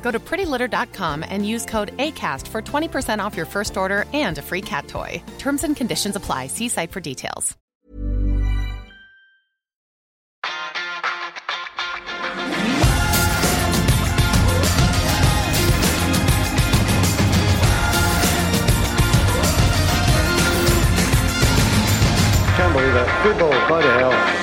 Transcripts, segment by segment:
Go to prettylitter.com and use code ACAST for 20% off your first order and a free cat toy. Terms and conditions apply. See site for details. Can't believe it. Football, bloody hell.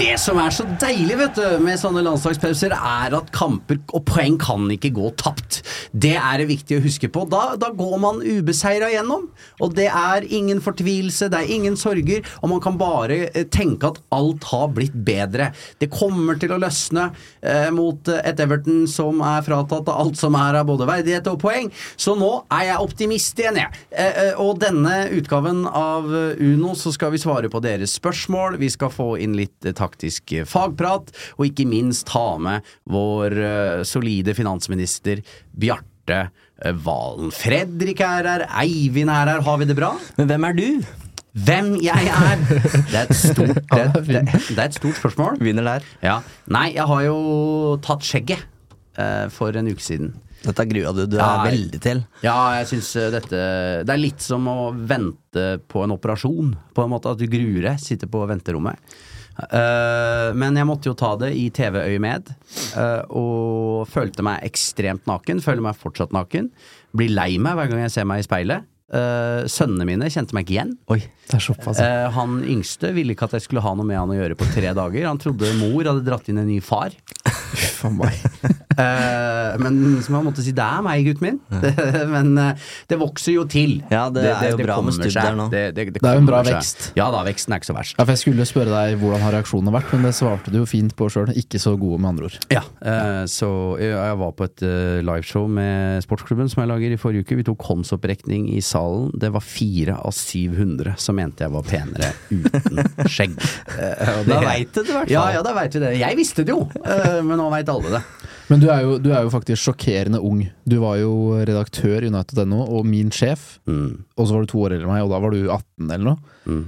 Det som er så deilig vet du, med sånne landslagspauser, er at kamper og poeng kan ikke gå tapt. Det er det viktig å huske på. Da, da går man ubeseira gjennom. Og det er ingen fortvilelse, det er ingen sorger, og man kan bare eh, tenke at alt har blitt bedre. Det kommer til å løsne eh, mot eh, et Everton som er fratatt av alt som er av både verdighet og poeng. Så nå er jeg optimist igjen, jeg. Eh, eh, og denne utgaven av Uno så skal vi svare på deres spørsmål. Vi skal få inn litt eh, taktisk eh, fagprat, og ikke minst ha med vår eh, solide finansminister Bjarte eh, Valen. Fredrik er her, Eivind er her, har vi det bra? Men hvem er du? Hvem jeg er? Det er et stort, det er, det, det er et stort spørsmål. Vinner der. Ja. Nei, jeg har jo tatt skjegget uh, for en uke siden. Dette grua du. Er Ja, veldig til. Ja, jeg syns dette Det er litt som å vente på en operasjon, på en måte. At du gruer deg, sitter på venterommet. Eh, men jeg måtte jo ta det i TV-øyemed, uh, og følte meg ekstremt naken. Føler meg fortsatt naken. Blir lei meg hver gang jeg ser meg i speilet. Eh, sønnene mine kjente meg ikke igjen. Oi, det er såpass. Eh, han yngste ville ikke at jeg skulle ha noe med han å gjøre på tre dager. Han trodde mor hadde dratt inn en ny far. For meg. uh, men som han måtte si, det er meg, gutten min. men eh, det vokser jo til. Ja, det er jo bra med der nå. Det, det, Det er jo en bra seg. vekst. Ja da, veksten er ikke så verst. Ja, for Jeg skulle spørre deg hvordan har reaksjonene vært, men det svarte du jo fint på sjøl. Ikke så gode, med andre ord. Ja, eh, så jeg, jeg var på et liveshow med sportsklubben som jeg lager i forrige uke. Vi tok håndsopprekning i salen. Det var fire av 700 som mente jeg var penere uten skjegg. Eh, Da vet du det i hvert fall. Ja, ja, da veit vi det. Jeg visste det jo, eh, men nå veit alle det. Men du er, jo, du er jo faktisk sjokkerende ung. Du var jo redaktør i United.no, og min sjef. Mm. Og så var du to år eldre enn meg, og da var du 18 eller noe. Mm.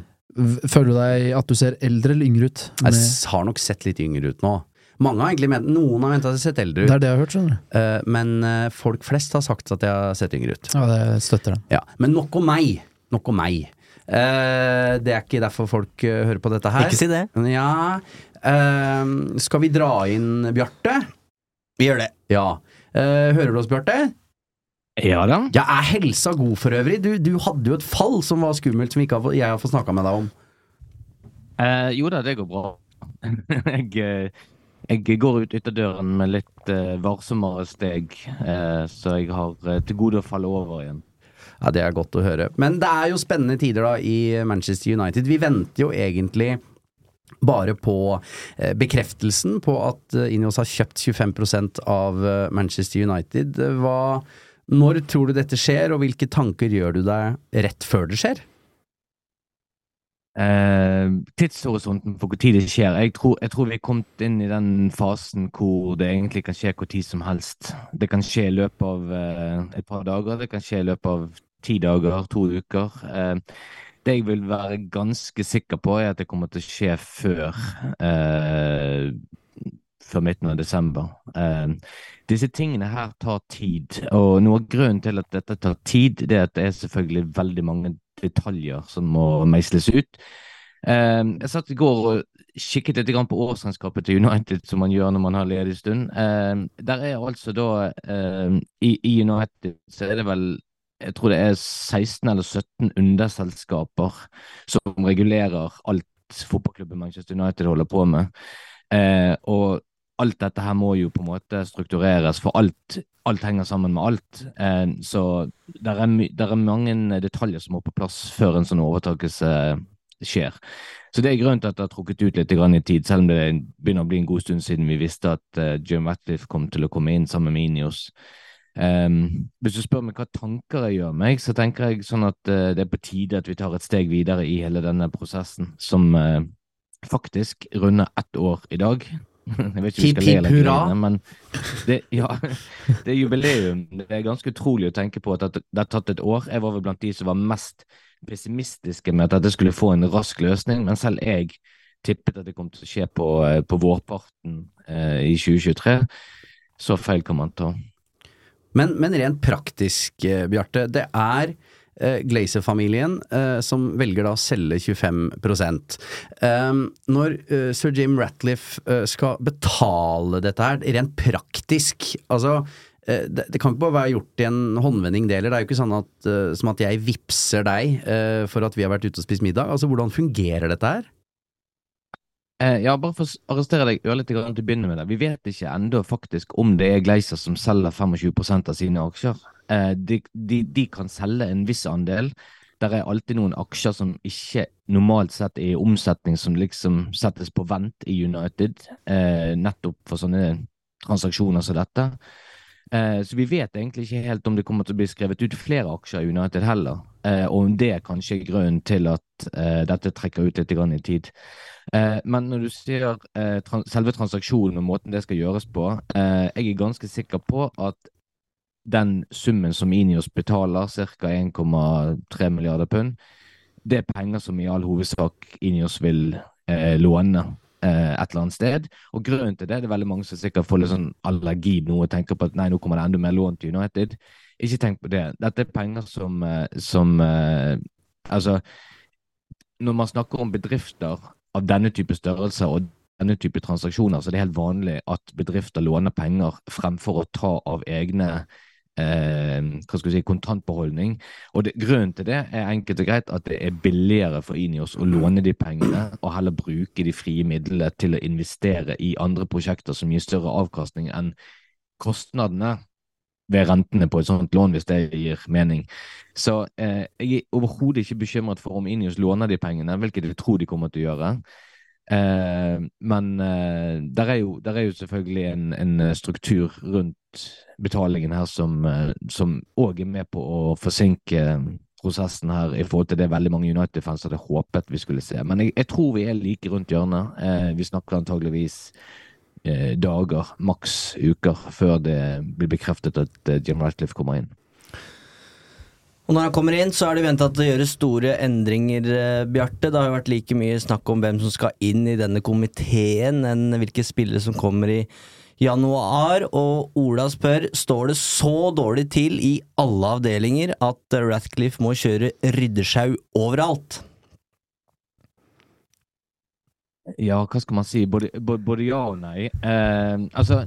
Føler du deg at du ser eldre eller yngre ut? Med, Jeg har nok sett litt yngre ut nå. Mange har egentlig ment, Noen har ment at jeg har sett eldre ut. det er det jeg har hørt, skjønner du. eh, men eh, folk flest har sagt at jeg har sett yngre ut. Ja, det støtter den. Ja, Men nok om meg. Nok om meg. Eh, det er ikke derfor folk hører på dette her. Ikke si det. Ja. skal vi dra inn Bjarte? Vi gjør det. Ja. Eh, hører du oss, Bjarte? Ja da. Ja, er helsa god for øvrig? Du, du hadde jo et fall som var skummelt, som ikke har, jeg har fått snakka med deg om. Eh, jo da, det går bra. jeg, jeg går ut ytterdøren med litt eh, varsommere steg, eh, så jeg har eh, til gode å falle over igjen. Ja, Det er godt å høre. Men det er jo spennende tider da i Manchester United. Vi venter jo egentlig bare på eh, bekreftelsen på at eh, Ineos har kjøpt 25% av eh, Manchester United. Eh, Hva, når tror du dette skjer, og hvilke tanker gjør du deg rett før det skjer? Eh, tidshorisonten for når det skjer jeg tror, jeg tror vi er kommet inn i den fasen hvor det egentlig kan skje tid som helst. Det kan skje i løpet av eh, et par dager, det kan skje i løpet av ti dager, to uker. Eh, det jeg vil være ganske sikker på, er at det kommer til å skje før eh, før midten av desember. Eh, disse tingene her tar tid, og noe av grunnen til at dette tar tid, det er at det er selvfølgelig veldig mange detaljer som må meisles ut. Eh, jeg satt i går og kikket litt på årsregnskapet til United, som man gjør når man har ledig stund. Eh, der er altså da eh, i, I United så er det vel jeg tror det er 16 eller 17 underselskaper som regulerer alt fotballklubben Manchester United holder på med. Eh, og alt dette her må jo på en måte struktureres, for alt, alt henger sammen med alt. Eh, så det er, er mange detaljer som må på plass før en sånn overtakelse skjer. Så det er grunnen til at det har trukket ut litt i tid, selv om det begynner å bli en god stund siden vi visste at eh, Jim Ratcliffe kom til å komme inn sammen med Inios. Um, hvis du spør meg hva tanker jeg gjør meg, så tenker jeg sånn at uh, det er på tide at vi tar et steg videre i hele denne prosessen, som uh, faktisk runder ett år i dag. Jeg vet ikke om vi skal le eller grine, men det, ja, det er jubileum. Det er ganske utrolig å tenke på at det det har tatt et år. Jeg var vel blant de som var mest pessimistiske med at dette skulle få en rask løsning, men selv jeg tippet at det kom til å skje på, eh, på vårparten eh, i 2023. Så feil kan man ta. Men, men rent praktisk, eh, Bjarte. Det er eh, Glazer-familien eh, som velger da å selge 25 um, Når eh, sir Jim Ratliff eh, skal betale dette her, rent praktisk altså eh, det, det kan ikke bare være gjort i en håndvending, det heller. Det er jo ikke sånn at, eh, som at jeg vippser deg eh, for at vi har vært ute og spist middag. Altså, Hvordan fungerer dette her? Eh, ja, bare for å arrestere deg ørlite grann til å begynne med det. Vi vet ikke ennå faktisk om det er Gleiser som selger 25% av sine aksjer. Eh, de, de, de kan selge en viss andel. Der er alltid noen aksjer som ikke normalt sett er i omsetning, som liksom settes på vent i United, eh, nettopp for sånne transaksjoner som dette. Så vi vet egentlig ikke helt om det kommer til å bli skrevet ut flere aksjer i United heller, eh, og om det kanskje er grunnen til at eh, dette trekker ut litt i tid. Eh, men når du sier eh, tran selve transaksjonen og måten det skal gjøres på, eh, jeg er ganske sikker på at den summen som Inios betaler, ca. 1,3 milliarder pund, det er penger som i all hovedsak Inios vil eh, låne et eller annet sted. Og grunnen til det det er veldig mange som sikkert får litt sånn allergi nå og tenker på at nei, nå kommer det enda mer lån til United. Ikke tenk på det. Dette er penger som, eh, som eh, Altså, når man snakker om bedrifter av denne type størrelse og denne type transaksjoner, så er det helt vanlig at bedrifter låner penger fremfor å ta av egne eh, hva skal si, kontantbeholdning. Og det, Grunnen til det er enkelt og greit at det er billigere for Inios å låne de pengene og heller bruke de frie midlene til å investere i andre prosjekter som gir større avkastning enn kostnadene ved rentene på et sånt lån, hvis det gir mening. Så eh, jeg er overhodet ikke bekymret for om Inios låner de pengene, hvilket jeg tror de kommer til å gjøre. Eh, men eh, der, er jo, der er jo selvfølgelig en, en struktur rundt betalingen her som eh, òg er med på å forsinke prosessen her i forhold til det veldig mange United-fans hadde håpet vi skulle se. Men jeg, jeg tror vi er like rundt hjørnet. Eh, vi snakker antageligvis eh, dager, maks uker, før det blir bekreftet at eh, Jim Ratcliffe kommer inn. Og når han kommer inn, så er det venta at det gjøres store endringer, eh, Bjarte. Det har jo vært like mye snakk om hvem som skal inn i denne komiteen, enn hvilke spillere som kommer i januar. Og Ola spør står det så dårlig til i alle avdelinger at Ratcliffe må kjøre ryddesjau overalt. Ja, hva skal man si? Både, både, ja og nei. Uh, altså,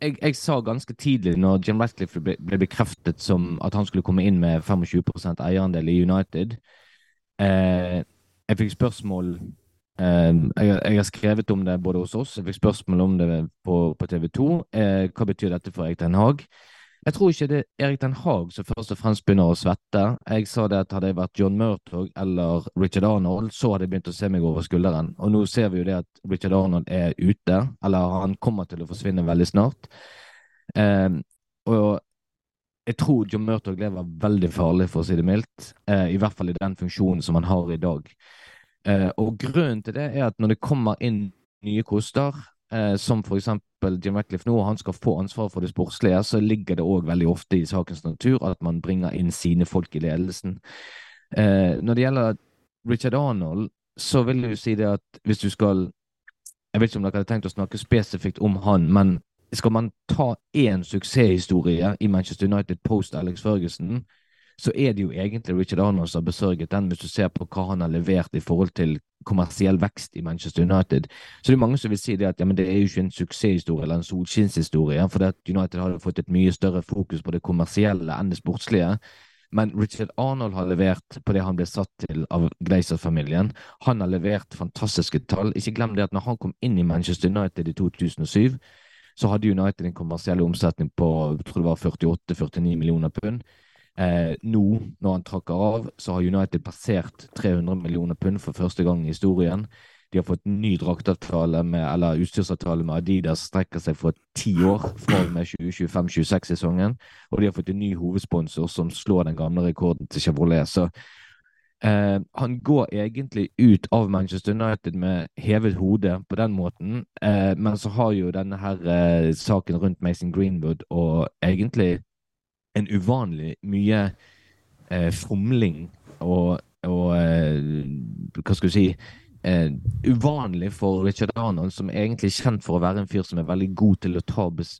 jeg, jeg sa ganske tidlig, når Jim Ratcliffe ble, ble bekreftet som at han skulle komme inn med 25% eierandel i United eh, Jeg fikk spørsmål eh, jeg, jeg har skrevet om det både hos oss, jeg fikk spørsmål om det på, på TV 2. Eh, hva betyr dette for Eik Ten Hag? Jeg tror ikke det er Erik Den Haag som først og fremst begynner å svette. Jeg sa det at hadde jeg vært John Murtog eller Richard Arnold, så hadde jeg begynt å se meg over skulderen. Og nå ser vi jo det at Richard Arnold er ute, eller han kommer til å forsvinne veldig snart. Eh, og jeg tror John Murtog lever veldig farlig, for å si det mildt. Eh, I hvert fall i den funksjonen som han har i dag. Eh, og grunnen til det er at når det kommer inn nye koster, eh, som for eksempel Jim Ratcliffe nå, han skal få ansvar for det sportslige, så ligger det òg veldig ofte i sakens natur at man bringer inn sine folk i ledelsen. Eh, når det gjelder Richard Arnold, så vil jeg jo si det at hvis du skal Jeg vet ikke om dere hadde tenkt å snakke spesifikt om han, men skal man ta én suksesshistorie i Manchester United post Alex Ferguson, så er det jo egentlig Richard Arnold som har besørget den, hvis du ser på hva han har levert i forhold til kommersiell vekst i Manchester United. Så det er mange som vil si det at ja, det er jo ikke en suksesshistorie eller en solskinnshistorie, for United har fått et mye større fokus på det kommersielle enn det sportslige. Men Richard Arnold har levert på det han ble satt til av Glazer-familien. Han har levert fantastiske tall. Ikke glem det at når han kom inn i Manchester United i 2007, så hadde United en kommersiell omsetning på jeg tror det var 48-49 millioner pund. Eh, nå, når han trakker av, så har United passert 300 millioner pund for første gang i historien. De har fått ny draktavtale med, eller utstyrsavtale med Adidas strekker seg for ti år, fra og med 2025-26-sesongen. Og de har fått en ny hovedsponsor som slår den gamle rekorden til Chevrolet. Så eh, han går egentlig ut av Manchester United med hevet hode på den måten. Eh, men så har jo denne her eh, saken rundt Mason Greenwood og egentlig en uvanlig mye eh, fromling og, og eh, hva skal du si eh, uvanlig for Richard Arnold, som er egentlig kjent for å være en fyr som er veldig god til å ta bes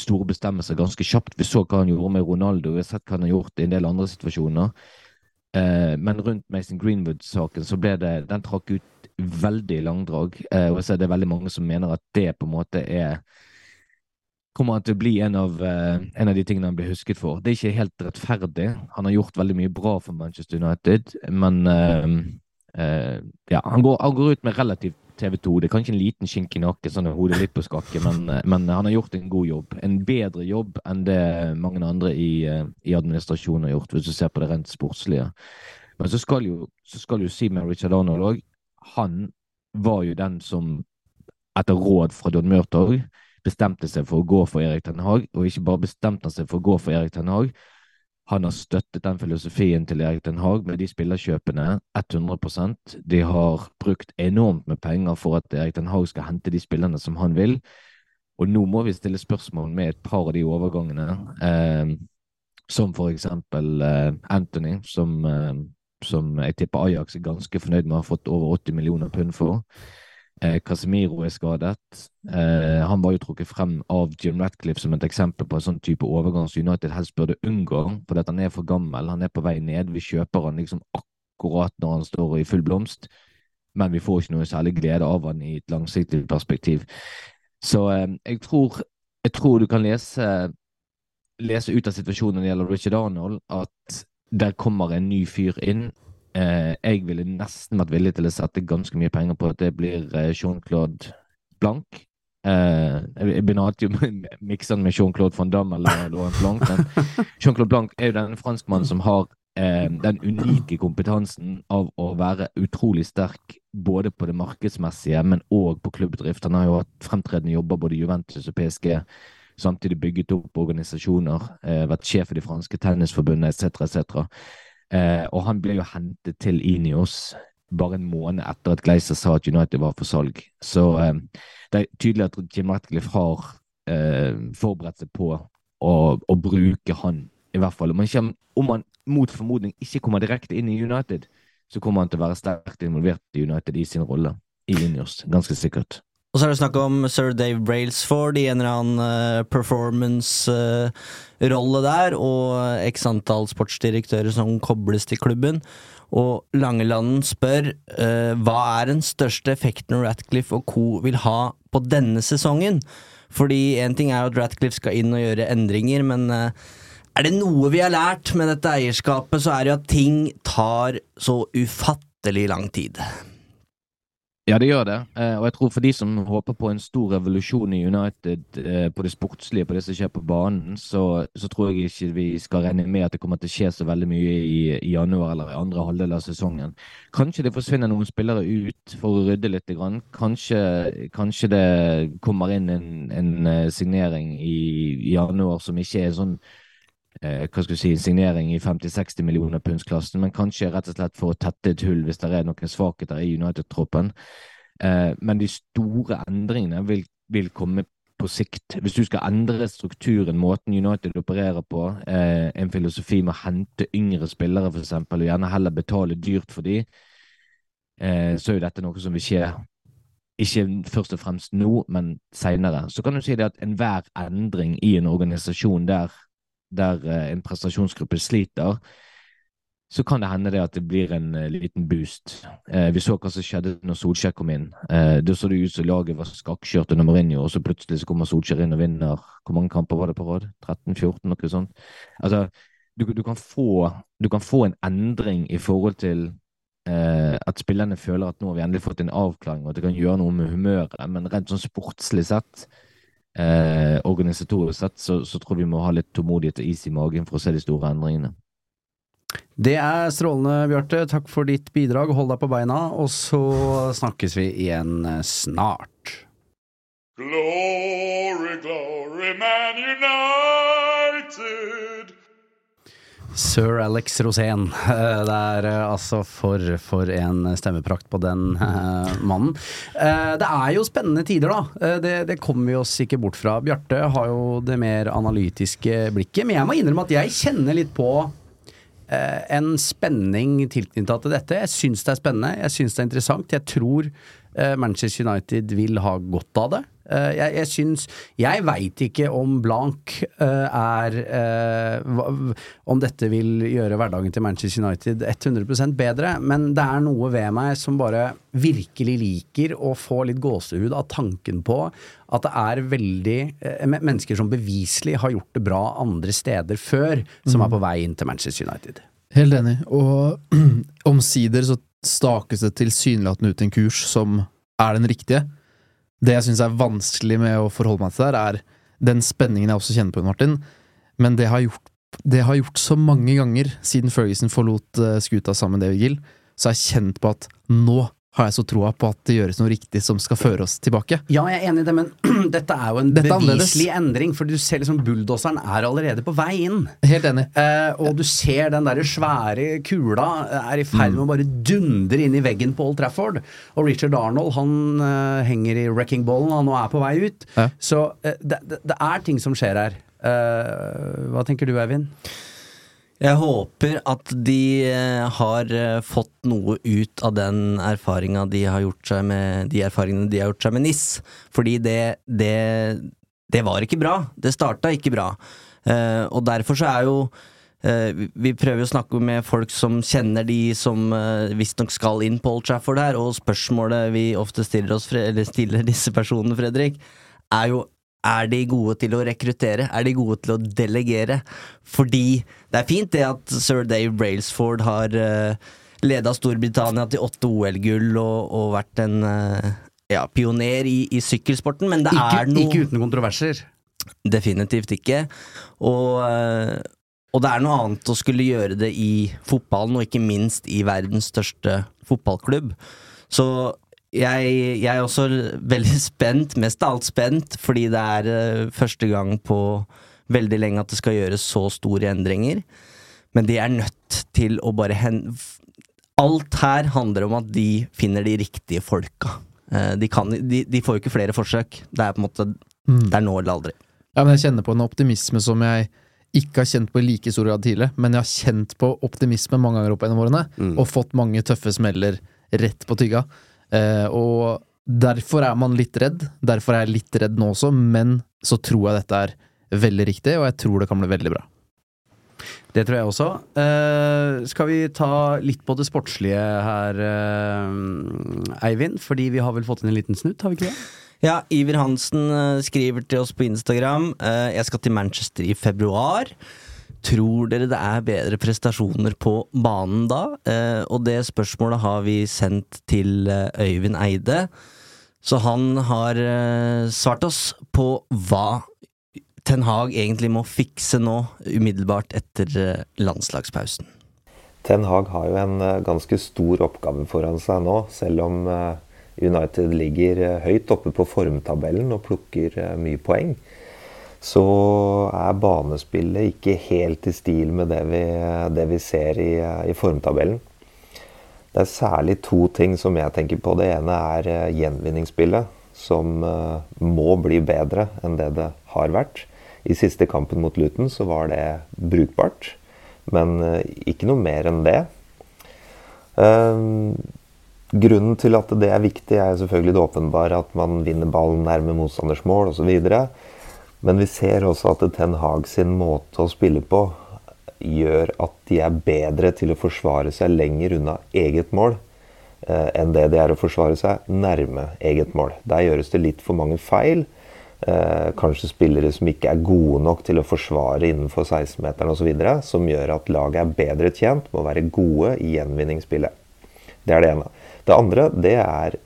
store bestemmelser ganske kjapt. Vi så hva han gjorde med Ronaldo, vi har sett hva han har gjort i en del andre situasjoner. Eh, men rundt Mason Greenwood-saken så ble det Den trakk ut veldig langdrag. Eh, og så er det veldig mange som mener at det på en måte er kommer han til å bli en av, uh, en av, de tingene han blir husket for. Det er ikke helt rettferdig. Han har gjort veldig mye bra for Manchester United, men uh, uh, ja, han går, han går, ut med relativt TV 2. Det er kanskje en liten skink i nakken, sånn hodet litt på skakke, men, men, han har gjort en god jobb. En bedre jobb enn det mange andre i, i administrasjonen har gjort, hvis du ser på det rent sportslige. Men så skal jo, så skal jo si med Richard Arnold òg, han var jo den som etter råd fra Don Murtog bestemte seg for å gå for Erik Ten Hag, og ikke bare bestemte seg for å gå for Erik Ten Hag, han har støttet den filosofien til Erik Den Haag med de spillerkjøpene 100% De har brukt enormt med penger for at Erik Den Haag skal hente de spillerne som han vil. Og nå må vi stille spørsmål med et par av de overgangene, eh, som for eksempel eh, Anthony, som, eh, som jeg tipper Ajax er ganske fornøyd med å ha fått over 80 millioner pund for. Eh, Casemiro er skadet. Eh, han var jo trukket frem av Jim Ratcliffe som et eksempel på en sånn type overgang som United helst burde unngå, fordi han er for gammel. Han er på vei ned. Vi kjøper han liksom akkurat når han står i full blomst, men vi får ikke noe særlig glede av han i et langsiktig perspektiv. Så eh, jeg, tror, jeg tror du kan lese, lese ut av situasjonen når det gjelder Richard Arnold, at der kommer en ny fyr inn jeg ville nesten vært villig til å sette ganske mye penger på at det blir eh, Jean-Claude Blanc. Eh, jeg begynner alltid å mikse den med Jean-Claude van Damme eller Laurent Blanc, men Jean-Claude Blanc er jo den franskmannen som har eh, den unike kompetansen av å være utrolig sterk både på det markedsmessige, men òg på klubbdrift. Han har jo hatt fremtredende jobber både i Juventus og PSG samtidig bygget opp organisasjoner, eh, vært sjef i det franske tennisforbundet etc., etc. Eh, og han ble jo hentet til Inios bare en måned etter at Gleiser sa at United var for salg. Så eh, det er tydelig at Jim Ratcliffe har eh, forberedt seg på å, å, bruke han, i hvert fall. Om han, kommer, om han mot formodning ikke kommer direkte inn i United, så kommer han til å være sterkt involvert i United i sin rolle i Inios, ganske sikkert. Og så er det snakk om sir Dave Brailsford i en eller annen uh, performance-rolle uh, der, og x antall sportsdirektører som kobles til klubben. Og Langelanden spør uh, hva er den største effekten Ratcliffe og co. vil ha på denne sesongen? Fordi én ting er at Ratcliffe skal inn og gjøre endringer, men er det noe vi har lært med dette eierskapet, så er det jo at ting tar så ufattelig lang tid. Ja, det gjør det. Eh, og jeg tror for de som håper på en stor revolusjon i United eh, på det sportslige, på det som skjer på banen, så, så, tror jeg ikke vi skal regne med at det kommer til å skje så veldig mye i, i januar eller i andre halvdel av sesongen. Kanskje det forsvinner noen spillere ut for å rydde litt. Kanskje, kanskje det kommer inn en, en eh, signering i januar som ikke er sånn eh, hva skal du si, signering i 50-60 millioner pundsklassen, men kanskje rett og slett for å tette et hull hvis det er noen svakheter i United-troppen. Eh, men de store endringene vil, vil, komme på sikt. Hvis du skal endre strukturen, måten United opererer på, eh, en filosofi med å hente yngre spillere f.eks., og gjerne heller betale dyrt for dem, eh, så er jo dette noe som vil skje ikke først og fremst nå, men seinere. Så kan du si det at enhver endring i en organisasjon der der eh, en prestasjonsgruppe sliter, så kan det hende det at det blir en uh, liten boost. Uh, vi så hva som skjedde når Solskjær kom inn. Da så det ut som laget var skakkjørt under Mourinho, og så plutselig så kommer Solskjær inn og vinner Hvor mange kamper var det på rad? 13-14, noe sånt? Altså, du, du, kan få, du, kan få, en endring i forhold til at spillerne føler at nå har vi endelig fått en avklaring, og at det kan gjøre noe med humøret, men rent sånn sportslig sett organisatorisk sett, så, så tror jeg vi må ha litt tålmodighet og is i magen for å se de store endringene. Det er strålende, Bjarte. Takk for ditt bidrag. Hold deg på beina, og så snakkes vi igjen eh, snart. Glory, glory, Man United. Sir Alex Rosén. Eh, det er eh, altså for, for en stemmeprakt på den uh, mannen. Det er jo spennende tider, da. Det, det, kommer vi oss ikke bort fra. Bjarte har jo det mer analytiske blikket, men jeg må innrømme at jeg kjenner litt på Eh, en spenning tilknyttet til dette. Jeg syns det er spennende, jeg syns det er interessant. Jeg tror eh, Manchester United vil ha godt av det. Eh, jeg, jeg syns Jeg veit ikke om blank er Om dette vil gjøre hverdagen til Manchester United 100% bedre, men det er noe ved meg som bare virkelig liker å få litt gåsehud av tanken på at det er veldig mennesker som beviselig har gjort det bra andre steder før, som er på vei inn til Manchester United. Helt enig, og omsider så stakes det tilsynelatende ut en kurs som er den riktige. Det jeg syns er vanskelig med å forholde meg til der, er den spenningen jeg også kjenner på, Martin. Men det har gjort, det har gjort så mange ganger siden Ferguson forlot uh, skuta sammen med David Gill, så har jeg kjent på at nå har jeg så troa på at det gjøres noe riktig som skal føre oss tilbake. Ja, jeg er enig i det, men dette er jo en dette beviselig endring, for du ser liksom bulldoseren er allerede på vei inn. Helt enig. Eh, og du ser den der svære kula er i ferd med mm. å bare dundre inn i veggen på Old Trafford. Og Richard Arnold han eh, henger i wrecking ballen, han nå er på vei ut. Ja. Så eh, det, det, det, er ting som skjer her. Uh, hva tenker du, Eivind? Jeg håper at de eh, har eh, fått noe ut av den erfaringa de har gjort seg med de erfaringene de har gjort seg med NIS. Fordi det, det, det var ikke bra. Det starta ikke bra. Uh, og derfor så er jo Vi prøver å snakke med folk som kjenner de som visstnok skal inn på Old Trafford her, og spørsmålet vi ofte stiller, oss, stiller disse personene, Fredrik, er jo er de gode til å rekruttere? Er de gode til å delegere? Fordi det er fint det at sir Dave Brailsford har uh, eh, leda Storbritannia til åtte OL-gull og, og, vært en uh, ja, pioner i, i, sykkelsporten, men det ikke, er noe Ikke uten kontroverser. Definitivt ikke. Og, uh, og det er noe annet å skulle gjøre det i fotballen, og ikke minst i verdens største fotballklubb. Så jeg, jeg, er også veldig spent, mest av alt spent, fordi det er uh, første gang på veldig lenge at det skal gjøres så store endringer. Men de er nødt til å bare hen... Alt her handler om at de finner de riktige folka. Uh, de, kan, de, de, får jo ikke flere forsøk. Det er på en måte mm. Det er nå eller aldri. Ja, men jeg kjenner på en optimisme som jeg ikke har kjent på i like stor grad tidligere, men jeg har kjent på optimisme mange ganger opp gjennom årene, mm. og fått mange tøffe smeller rett på tygga. Eh, og derfor er man litt redd. Derfor er jeg litt redd nå også, men så tror jeg dette er veldig riktig, og jeg tror det kan bli veldig bra. Det tror jeg også. Uh, skal vi ta litt på det sportslige her, uh, Eivind? Fordi vi har vel fått inn en liten snutt, har vi ikke det? Ja, Iver Hansen skriver til oss på Instagram. Uh, jeg skal til Manchester i februar. Tror dere det er bedre prestasjoner på banen da? Eh, og det spørsmålet har vi sendt til eh, Øyvind Eide. Så han har eh, svart oss på hva Ten Hag egentlig må fikse nå, umiddelbart etter eh, landslagspausen. Ten Hag har jo en eh, ganske stor oppgave foran seg nå, selv om United ligger høyt oppe på formtabellen og plukker mye poeng så er banespillet ikke helt i stil med det vi, det vi ser i, i, formtabellen. Det er særlig to ting som jeg tenker på. Det ene er eh, gjenvinningsspillet, som uh, må bli bedre enn det det har vært. I siste kampen mot Luton så var det brukbart, men uh, ikke noe mer enn det. Grunnen til at det er viktig, er selvfølgelig det åpenbare at man vinner ballen nærme motstanders mål osv. Men vi ser også at Ten Hag sin måte å spille på gjør at de er bedre til å forsvare seg lenger unna eget mål eh, enn det de er å forsvare seg nærme eget mål. Der gjøres det litt for mange feil. Eh, kanskje spillere som ikke er gode nok til å forsvare innenfor 16-meteren osv. Som gjør at laget er bedre tjent med å være gode i gjenvinningsspillet. Det er det ene. Det andre det er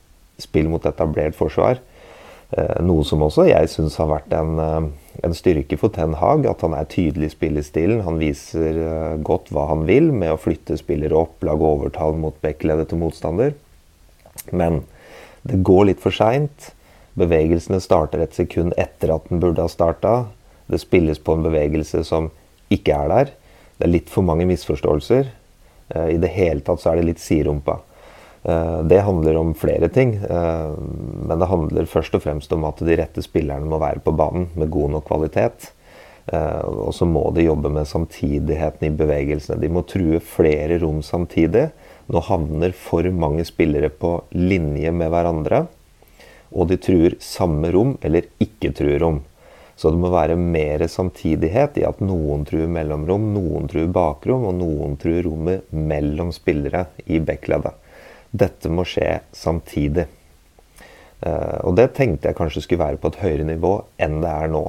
spill mot etablert forsvar. Eh, noe som også jeg syns har vært en, eh, en, styrke for Ten Hag. At han er tydelig i spillestilen. Han viser eh, godt hva han vil med å flytte spillere opp, lage overtall mot backleddet til motstander. Men det går litt for seint. Bevegelsene starter et sekund etter at den burde ha starta. Det spilles på en bevegelse som ikke er der. Det er litt for mange misforståelser. I det hele tatt så er det litt sidrumpa. Eh, det handler om flere ting, eh, men det handler først og fremst om at de rette spillerne må være på banen med god nok kvalitet. Eh, og så må de jobbe med samtidigheten i bevegelsene. De må true flere rom samtidig. Nå havner for mange spillere på linje med hverandre. Og de truer samme rom, eller ikke truer rom. Så det må være mer samtidighet i at noen truer mellomrom, noen truer bakrom, og noen truer rommet mellom spillere i backleddet. Dette må skje samtidig. Uh, og det tenkte jeg kanskje skulle være på et høyere nivå enn det er nå.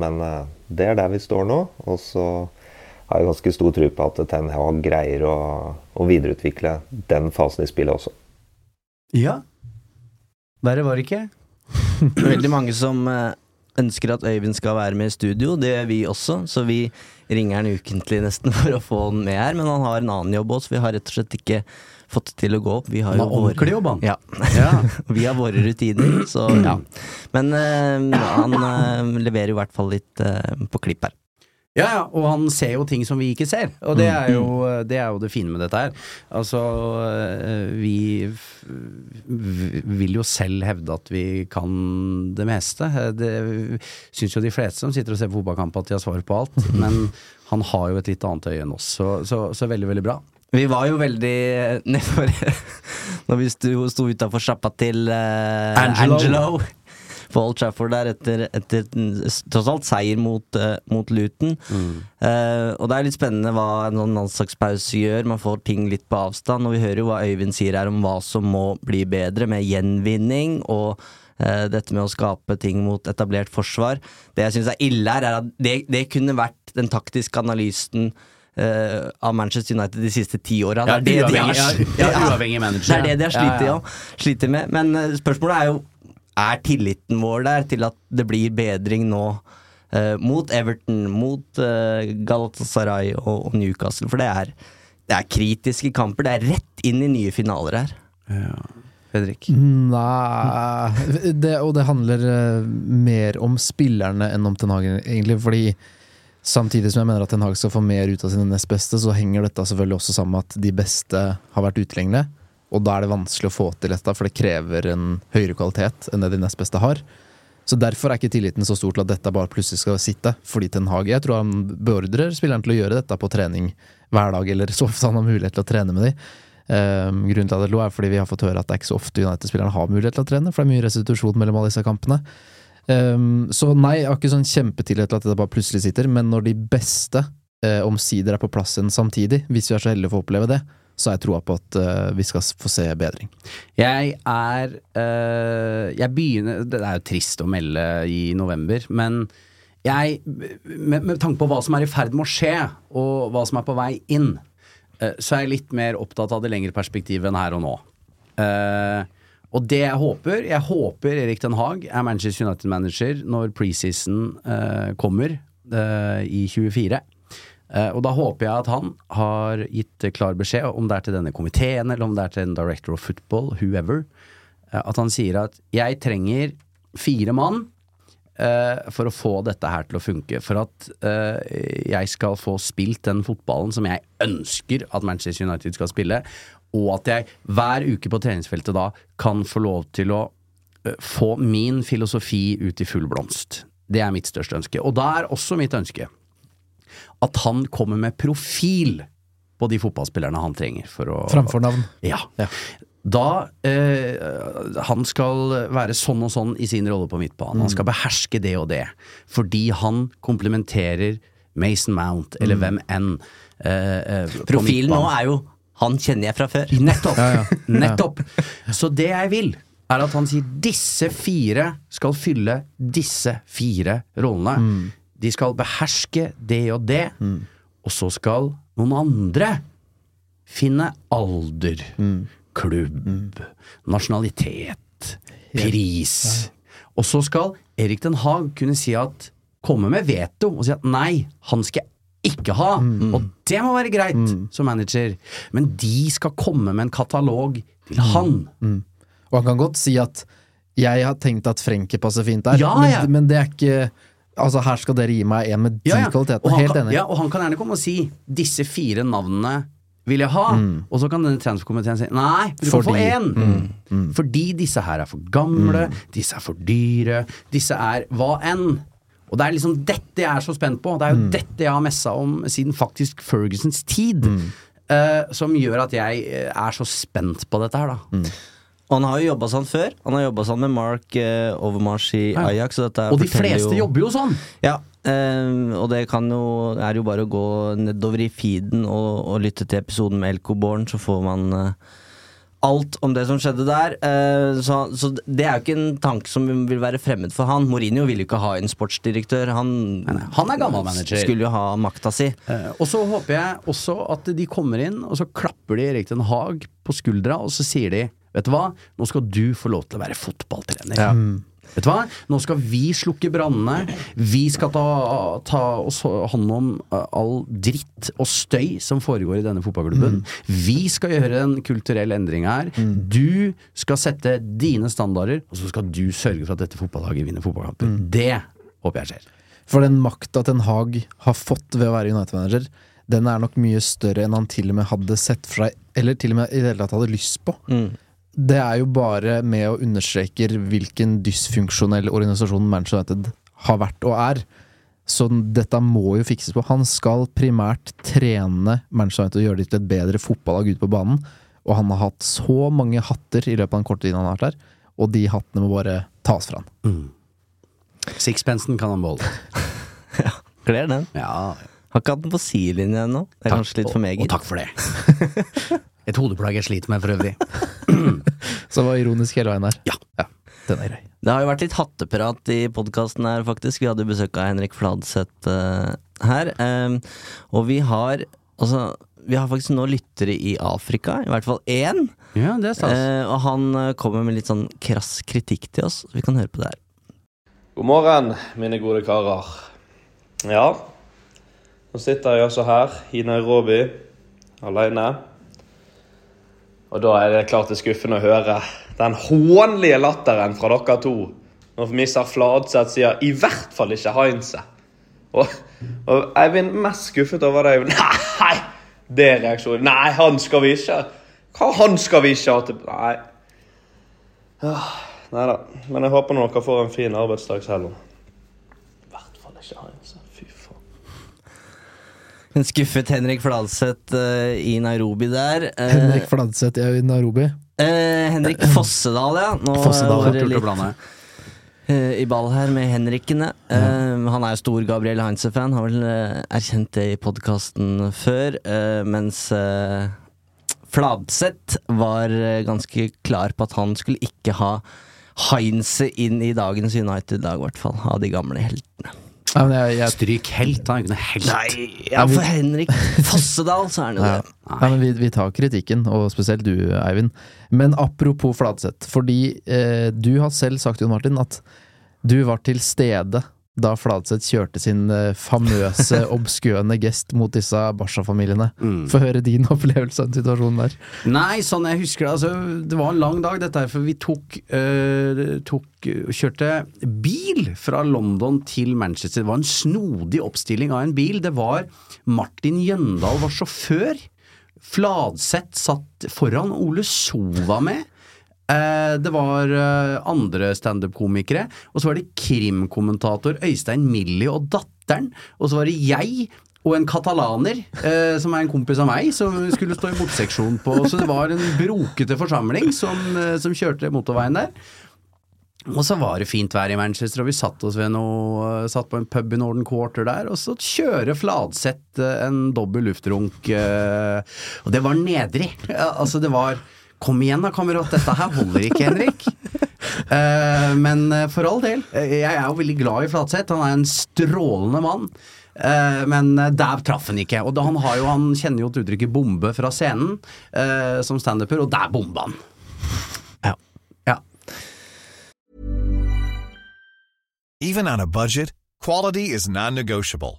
Men uh, det er der vi står nå. Og så har jeg ganske stor tro på at Ten Hag greier å, å, videreutvikle den fasen i spillet også. Ja. Verre var det ikke. Veldig mange som uh, ønsker at Øyvind skal være med i studio. Det gjør vi også, så vi ringer han ukentlig nesten for å få han med her. Men han har en annen jobb òg, så vi har rett og slett ikke fått til å gå opp. Vi har jo ordentlig jobb, han. Ja. ja. vi har våre rutiner, så ja. Men uh, han uh, leverer i hvert fall litt uh, på klipp her. Ja, ja, og han ser jo ting som vi ikke ser, og det er jo det, er jo det fine med dette her. Altså, vi vil jo selv hevde at vi kan det meste. Det syns jo de fleste som sitter og ser på fotballkamp at de har svar på alt, men han har jo et litt annet øye enn oss, så, så, så veldig, veldig bra. Vi var jo veldig nedfor Når vi sto, sto utafor sjappa til uh, Angelo. Angelo. på Old Trafford der etter, etter tross alt seier mot, uh, mot Luton. Mm. Uh, og det er litt spennende hva en sånn landslagspause gjør. Man får ting litt på avstand. Og vi hører jo hva Øyvind sier her om hva som må bli bedre med gjenvinning. og dette med å skape ting mot etablert forsvar. Det jeg syns er ille her, er at det, det kunne vært den taktiske analysen av Manchester United de siste ti åra. Ja, det, det, de ja, uavhengig manager. Det er det de har slitt, ja, sliter med. Men uh, spørsmålet er jo er tilliten vår der til at det blir bedring nå uh, mot Everton, mot Galatasaray og, og, Newcastle? For det er, det er kritiske kamper. Det er rett inn i nye finaler her. Ja. Fredrik? Nei det, Og det handler mer om spillerne enn om Ten Hagen, egentlig. Fordi Samtidig som jeg mener at Ten Hag skal få mer ut av sine nest beste, så henger dette selvfølgelig også sammen med at de beste har vært utilgjengelige. Og da er det vanskelig å få til dette, for det krever en høyere kvalitet enn det de nest beste har. Så Derfor er ikke tilliten så stor til at dette bare plutselig skal sitte. Fordi Ten Hag jeg tror han beordrer spilleren til å gjøre dette på trening hver dag, eller så ofte han har mulighet til å trene med dem. Um, grunnen til at det lå er fordi vi har fått høre at det er ikke så ofte United-spillerne har mulighet til å trene, for det er mye restitusjon mellom alle disse kampene. Um, så nei, jeg har ikke sånn kjempetillit til at det bare plutselig sitter, men når de beste uh, omsider er på plass igjen samtidig, hvis vi er så heldige å få oppleve det, så har jeg troa på at uh, vi skal få se bedring. Jeg er uh, Jeg begynner Det er jo trist å melde i november, men jeg, med, med tanke på hva som er i ferd med å skje, og hva som er på vei inn, så er jeg litt mer opptatt av det lengre perspektivet enn her og nå. Uh, og det jeg håper Jeg håper Erik Den Haag er Manchester United-manager når preseason uh, kommer uh, i 24. Uh, og da håper jeg at han har gitt klar beskjed, om det er til denne komiteen eller om det er til en director of football, whoever, at han sier at 'jeg trenger fire mann' for å få dette her til å funke. For at jeg skal få spilt den fotballen som jeg ønsker at Manchester United skal spille og at jeg hver uke på treningsfeltet da kan få lov til å uh, få min filosofi ut i full blomst. Det er mitt største ønske. Og da er også mitt ønske at han kommer med profil på de fotballspillerne han trenger for å Framfor navn. Ja. ja. Da eh, Han skal være sånn og sånn i sin rolle på midtbanen. Mm. Han skal beherske det og det. Fordi han komplementerer Mason Mount, eller hvem enn. eh, eh, Profilen nå er jo Han kjenner jeg fra før. Nettopp! Ja, ja. Nettopp. Så det jeg vil, er at han sier disse fire skal fylle disse fire rollene. De skal beherske det og det, og så skal noen andre finne alder, klubb, nasjonalitet, pris. Og så skal Erik Den Haag kunne si at komme med veto og si at nei, han skal jeg ikke ha, og det må være greit som manager, men de skal komme med en katalog til han. Og han kan godt si at jeg har tenkt at Frenke passer fint der, Ja, ja. Men, men det er ikke Altså, her skal dere gi meg en med de Ja, kvalitetene. Helt kan, enig. Ja, og han kan gjerne komme og si 'disse fire navnene vil jeg ha', og så kan denne transferkomiteen si 'nei, du kan få én. Mm, mm. Fordi disse her er for gamle, disse er for dyre, disse er hva enn. Og det er liksom dette jeg er så spent på. Det er jo dette jeg har messa om siden faktisk Fergusons tid. eh, som gjør at jeg eh, er så spent på dette her, da. Og han har jo jobba sånn før. Han har jobba sånn med Mark uh, Overmars i Ja. Ajax. Og, dette Og de fleste jo, jobber jo sånn! Ja, eh, og det kan jo, er jo bare å gå nedover i feeden og, og lytte til episoden med Elko Born, så får man eh, alt om det som skjedde der. Eh, så, så det er jo ikke en tanke som vil være fremmed for han. Mourinho vil jo ikke ha en sportsdirektør. Han, nei, han er gammel manager. Skulle jo ha makta si. Eh, og så håper jeg også at de kommer inn, og så klapper de Erik Den Haag på skuldra, og så sier de Vet du hva, nå skal du få lov til å være fotballtrener. Vet du hva, nå skal vi slukke brannene. Vi skal ta, ta oss hånd om eh, all dritt og støy som foregår i denne fotballklubben. Vi skal gjøre en kulturell endring her. Du skal sette dine standarder, og så skal du sørge for at dette fotballaget vinner fotballkamper. Det håper jeg skjer. For den makta Ten Hag har fått ved å være United-manager, den er nok mye større enn han til og med hadde sett for seg, eller til og med i det hele tatt hadde lyst på. Det er jo bare med å understreke hvilken dysfunksjonell organisasjon Manchester United har vært og er. Så dette må jo fikses på. Han skal primært trene Manchester United og gjøre dem til et bedre fotballag ute på banen. Og han har hatt så mange hatter i løpet av den korte tiden han har vært der, og de hattene må bare tas fra han. Sixpensen kan han beholde. ja, Kler den. Ja, Har ikke hatt den på sidelinja ennå. Det er Takk, kanskje litt for meget. Og takk for det. Et hodeplagg jeg sliter med for øvrig. Så det var ironisk hele veien her. Ja. Den er grei. Det har jo vært litt hatteprat i podkasten her, faktisk. Vi hadde besøk av Henrik Fladseth uh, her. Um, og vi har altså Vi har faktisk nå lyttere i Afrika, i hvert fall én. Ja, det er stas. Eh, og han eh, kommer med litt sånn krass kritikk til oss, så vi kan høre på det her. God morgen, mine gode karer. Ja, nå sitter jeg altså her i Nairobi alene. Og da er det klart det er skuffende å høre den hånlige latteren fra dere to når Mr. Fladseth sier 'i hvert fall ikke Heinze'. Og, og blir mest skuffet over deg Nei, det er reaksjonen. Nei, han skal vi ikke. Hva han skal vi ikke ha til Nei. Ah, Nei da. Men jeg håper nå dere får en fin arbeidsdag selv hvert fall ikke Heinze. Fy faen. En skuffet Henrik Fladseth uh, i Nairobi der. Uh, Henrik Fladseth i Nairobi. eh, Henrik Fossedal, ja. Nå Fossedal, var det litt i ball her med Henrikene. Han er jo stor Gabriel Heinze-fan, har vel erkjent det i podkasten før. mens Fladseth var ganske klar på at han skulle ikke ha Heinze inn i dagens United-lag, i hvert fall. Av de gamle heltene. Ja, men jeg, jeg, Stryk helt, er ikke noe helt. Nei, ja, for Henrik Fossedal, så er han jo det. Ja, men vi, vi tar kritikken, og spesielt du, Eivind. Men apropos Fladseth, fordi eh, du har selv sagt, Jon Martin, at du var til stede da Fladseth kjørte sin eh, famøse, obskøne gest mot disse Basha-familiene. Få høre din opplevelse av situasjonen der. Nei, sånn jeg husker det. Altså, det var en lang dag, dette her, for vi tok, øh, tok Kjørte bil fra London til Manchester. Det var en snodig oppstilling av en bil. Det var Martin Jøndal var sjåfør. Fladseth satt foran. Ole Sova med. Eh, Det var eh, andre standup-komikere, og så var det krimkommentator Øystein Millie og datteren, og så var det jeg og en katalaner, eh, som er en kompis av meg, som skulle stå i motseksjon på Så det var en brokete forsamling som, som kjørte motorveien der. Og så var det fint vær i Manchester, og vi satt oss ved noe Satt på en pub i Northern Quarter der, og så kjører Fladseth en dobbel luftrunk, og det var nedrig. Altså, det var Kom igjen da, kamerat, dette her holder ikke, Henrik. Uh, men eh, for all del, eh, jeg er jo veldig glad i Flatseth. Han er en strålende mann. Uh, men der traff han ikke. Og da, han, har jo, han kjenner jo til uttrykket 'bombe' fra scenen uh, som standuper, og der bomba han. Ja. Ja. Even on a budget, quality is non-negotiable.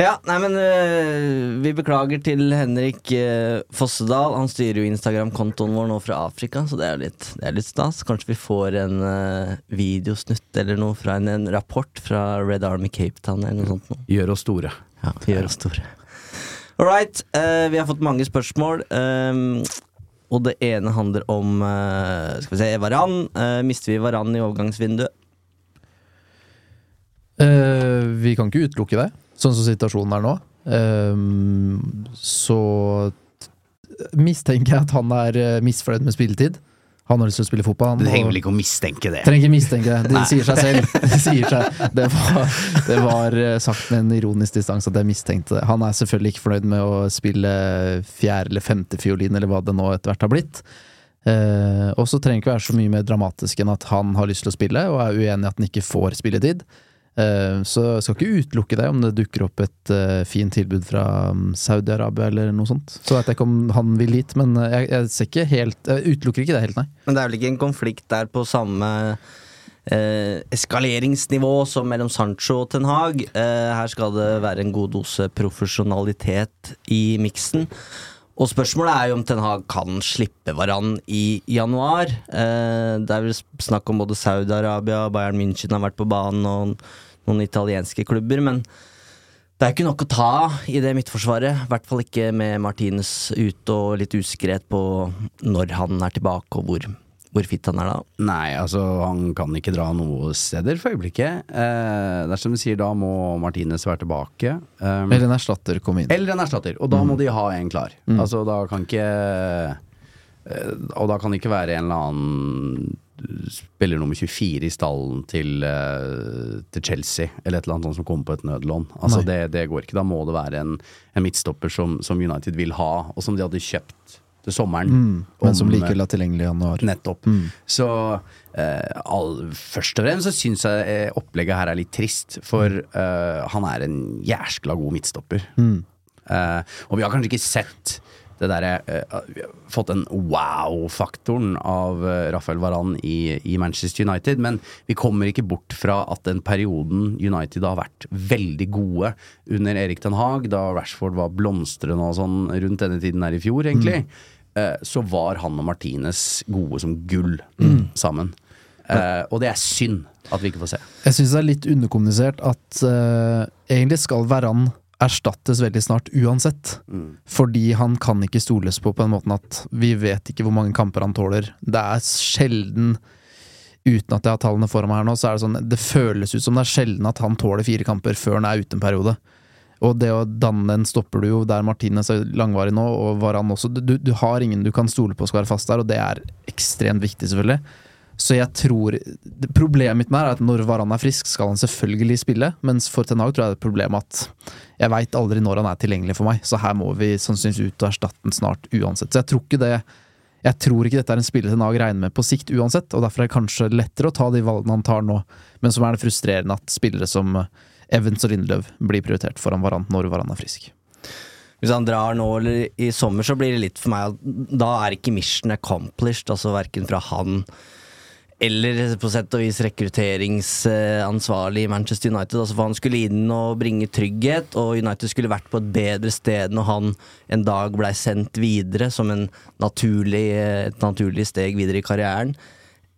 Ja, nei, men øh, vi beklager til Henrik øh, Fossedal. Han styrer jo Instagram-kontoen vår nå fra Afrika, så det er jo litt, det er litt stas. Kanskje vi får en øh, videosnutt eller noe fra en, en rapport fra Red Army Cape Town eller noe sånt. Noe. Gjør oss store. Ja, gjør oss store. All right, vi har fått mange spørsmål. øhm, og det ene handler om Skal vi se, Varan. Mister vi Varan i overgangsvinduet? Eh, vi kan ikke utelukke det, sånn som situasjonen er nå. Ehm, så mistenker jeg at han er eh, misfornøyd med spilletid. Han har lyst til å spille fotball. Han, Du trenger vel ikke å mistenke det? Trenger ikke mistenke det. Det sier seg selv. Det, sier seg. det, var, det var eh, sagt med en ironisk distanse at jeg mistenkte det. Han er selvfølgelig ikke fornøyd med å spille fjerde- eller femtefiolin, eller hva det nå etter hvert har blitt. Eh, og så trenger det ikke være så mye mer dramatisk enn at han har lyst til å spille, og er uenig i at han ikke får spilletid. Eh, så jeg skal ikke utelukke det om det dukker opp et eh, fint tilbud fra um, Saudi-Arabia eller noe sånt. Så vet jeg ikke om han vil dit, men eh, jeg, jeg ser ikke helt Jeg utelukker ikke det helt, nei. Men det er vel ikke en konflikt der på samme eh, eskaleringsnivå som mellom Sancho og Ten Hag. Eh, her skal det være en god dose profesjonalitet i miksen. Og spørsmålet er jo om Ten Hag kan slippe Varan i januar. Eh, det er vel snakk om både Saudi-Arabia, Bayern München har vært på banen, og noen italienske klubber, men det er ikke nok å ta i det midtforsvaret. I hvert fall ikke med Martinez ute og litt usikkerhet på når han er tilbake, og hvor, hvor fit han er da. Nei, altså han kan ikke dra noe steder for øyeblikket. Eh, det er som du sier, da må Martinez være tilbake. Um, Eller en erstatter komme inn. eller en erstatter, og da må de ha en klar. Mm. Altså da kan ikke eh, Og da kan det ikke være en eller annen spiller nummer 24 i stallen til, eh, til Chelsea, eller et eller annet sånt som kommer på et nødlån. Altså det, det går ikke. Da må det være en, en midtstopper som, som United vil ha, og som de hadde kjøpt til sommeren. Mm, men som likevel er tilgjengelig i januar. Nettopp. Så eh, all, først og fremst så syns jeg eh, opplegget her er litt trist, for eh, han er en jæskla god midtstopper. Mm. Eh, og vi har kanskje ikke sett det derre uh, fått den wow-faktoren av eh, Rafael Varan i, i Manchester United, men vi kommer ikke bort fra at den perioden United har vært veldig gode under Erik Den Haag, da Rashford var blomstrende og sånn rundt denne tiden her i fjor, egentlig, eh, så var han og Martinez gode som gull sammen. Uh, og det er synd at vi ikke får se. Jeg syns det er litt underkommunisert at egentlig skal Varan erstattes veldig snart uansett. Fordi han kan ikke stoles på på den måten at vi vet ikke hvor mange kamper han tåler. Det er sjelden Uten at jeg har tallene foran meg her nå, så er det sånn Det føles ut som det er sjelden at han tåler fire kamper før han er ute en periode. Og det å danne en stopper du jo der Martinez er langvarig nå, og Varan også. Du, du har ingen du kan stole på skal være fast der, og det er ekstremt viktig, selvfølgelig. Så jeg tror Problemet mitt med er at når Varan er frisk, skal han selvfølgelig spille, mens for Ten Hag tror jeg det er et problem at jeg veit aldri når han er tilgjengelig for meg, så her må vi sannsynligvis ut og erstatte den snart uansett. Så jeg tror ikke det jeg tror ikke dette er en spiller Ten Hag regner med på sikt uansett, og derfor er det kanskje lettere å ta de valgene han tar nå, men som er det frustrerende at spillere som Evans og Lindløv blir prioritert foran Varan når Varan er frisk. Hvis han drar nå eller i sommer, så blir det litt for meg at da er ikke mission accomplished, altså verken fra han eller på sett og vis rekrutteringsansvarlig i Manchester United. Altså for Han skulle inn og bringe trygghet, og United skulle vært på et bedre sted når han en dag blei sendt videre som naturlig, et naturlig steg videre i karrieren,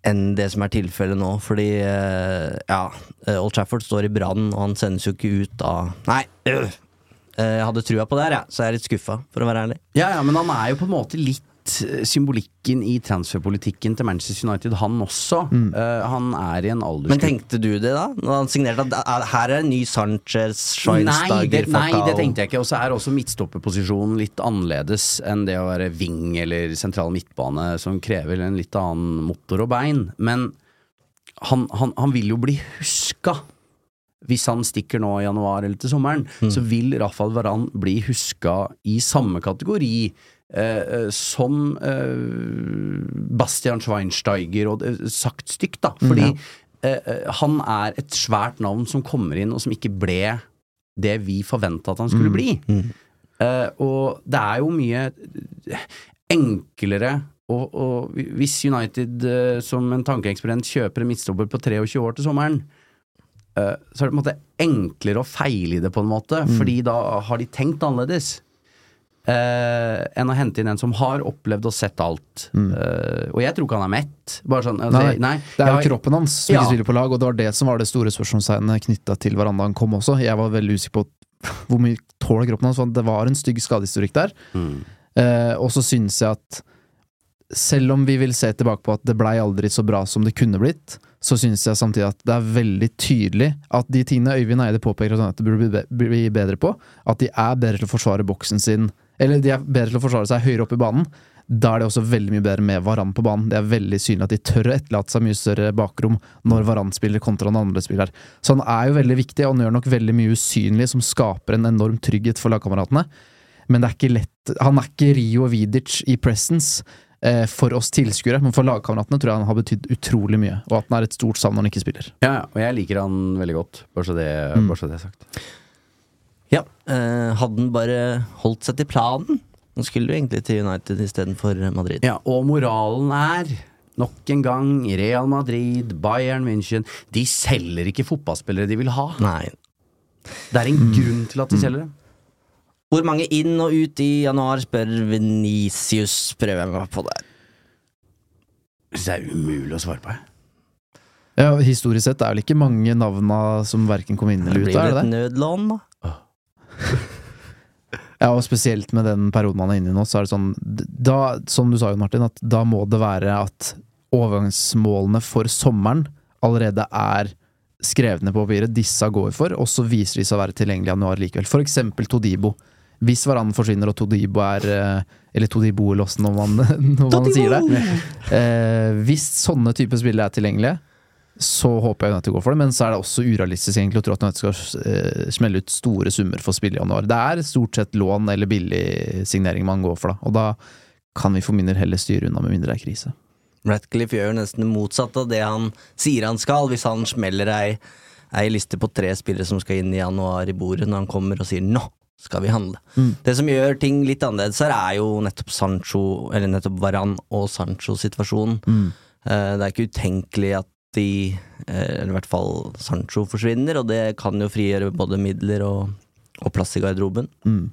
enn det som er tilfellet nå. Fordi eh, ja, eh, Old Trafford står i brann, og han sendes jo ikke ut av Nei! øh. Eh, Jeg hadde trua på det her, ja. så jeg er litt skuffa, for å være ærlig. Ja, ja, men han er jo på en måte litt symbolikken i transferpolitikken til Manchester United, han også. Eh, han er i en alder Men tenkte du det, da? Når han signerte at her er en ny Sanchez, Nei, det, nei, det tenkte jeg ikke. Og så er også midtstopperposisjonen litt annerledes enn det å være wing eller sentral midtbane, som krever en litt annen motor og bein. Men han, han, han vil jo bli huska. Hvis han stikker nå i januar eller til sommeren, så vil Rafael Varan bli huska i samme kategori eh, eh, som eh, Bastian Schweinsteiger, og det, sagt stygt, da. Fordi eh, eh, han er et svært navn som kommer inn, og som ikke ble det vi forventa at han skulle bli. Eh, og det er jo mye enklere og, og hvis United eh, som en tankeeksperiment kjøper en midtstopper på 23 år til sommeren, eh, så er det på en måte enklere å feile i det, på en måte, fordi da har de tenkt annerledes. Eh, enn å hente inn en som har opplevd og sett alt. Eh, og jeg tror ikke han er mett. Bare sånn, altså, Nei, nei, det er jo har- kroppen hans som Ja. ikke spiller på lag, og det var det som var det store spørsmålstegnet knytta til hverandre han kom også. Jeg var veldig usikker på hvor mye tåler kroppen hans, for det var en stygg skadehistorikk der. Mm. Uh, og så synes jeg at selv om vi vil se tilbake på at det blei aldri så bra som det kunne blitt, så synes jeg samtidig at det er veldig tydelig at de tingene Øyvind Eide påpeker at det burde bli bedre på, at de er bedre til å forsvare boksen sin, eller de er bedre til å forsvare seg høyere opp i banen, da er det også veldig mye bedre med Varan på banen. Det er veldig synlig at de tør å etterlate seg mye større bakrom når Varan spiller kontra den andre spiller. Så han er jo veldig viktig, og han gjør nok veldig mye usynlig som skaper en enorm trygghet for lagkameratene. Men det er ikke lett Han er ikke Rio og Vidic i presence eh, for oss tilskuere, men for lagkameratene tror jeg han har betydd utrolig mye, og at han er et stort savn når han ikke spiller. Ja, ja, og jeg liker han veldig godt, bare så det, Mm. bare så det er sagt. Ja, eh, hadde han bare holdt seg til planen? Han skulle jo egentlig til United istedenfor Madrid. Ja, og moralen er Nok en gang, Real Madrid, Bayern München De selger ikke fotballspillere de vil ha. Nei. Det er en grunn til at de selger dem. Hvor mange inn og ut i januar, spør Venicius. Prøver jeg meg på der. Det er umulig å svare på. jeg. Ja, Historisk sett er det ikke mange navna som verken kom inn eller ut, blir er vel det et nødlån, da. Ja, og spesielt med den perioden man er inne i nå, så er det sånn da, Som du sa jo, Martin, at da må det være at overgangsmålene for sommeren allerede er skrevet ned på papiret. Disse går vi for, og så viser de seg å være tilgjengelige i januar likevel. For eksempel Todibo. Hvis Varan forsvinner og Todibo er eh, Eller Todibo eller åssen når man, når man sier det. Eh, hvis sånne typer spillere er tilgjengelige, så håper jeg United går for det, men så er det også urealistisk egentlig å tro at United skal eh, smelle ut store summer for spill i januar. Det er stort sett lån eller billig signering man går for, da. Og da kan vi for min del heller styre unna med mindre det er krise. Ratcliffe gjør nesten det motsatte av det han sier han skal, hvis han smeller ei, ei liste på tre spillere som skal inn i januar i bordet når han kommer og sier 'nå skal vi handle'. Mm. Det som gjør ting litt annerledes her, er jo nettopp Sancho, eller nettopp Varan og Sancho-situasjonen. Mm. Eh, Det er ikke utenkelig at de, eh, eller i hvert fall Sancho, forsvinner, og det kan jo frigjøre både midler og, og plass i garderoben. Mm.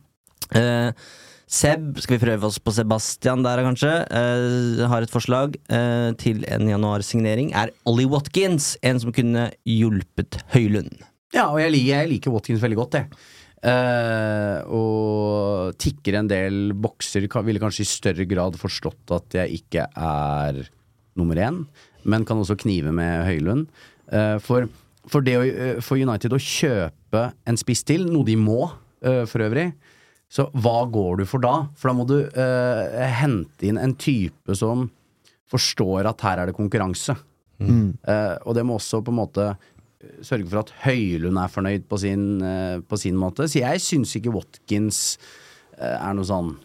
Eh, Seb, skal vi prøve oss på Sebastian der, kanskje? Eh, har et forslag eh, til en januarsignering. Er Ollie Watkins en som kunne hjulpet Høylund? Ja, og jeg liker, jeg liker Watkins veldig godt, jeg. Uh, og tikker en del bokser. Ville kanskje i større grad forstått at jeg ikke er nummer én, men kan også knive med Høylund. Eh, for, for, det å, eh, for United å kjøpe en spiss til, noe de må eh, for øvrig, så hva går du for da? For da må du eh, hente inn en type som forstår at her er det konkurranse. Mm. Eh, og det må også på en måte sørge for at Høylund er fornøyd på sin, eh, på sin måte. Så jeg syns ikke Watkins er noe sånn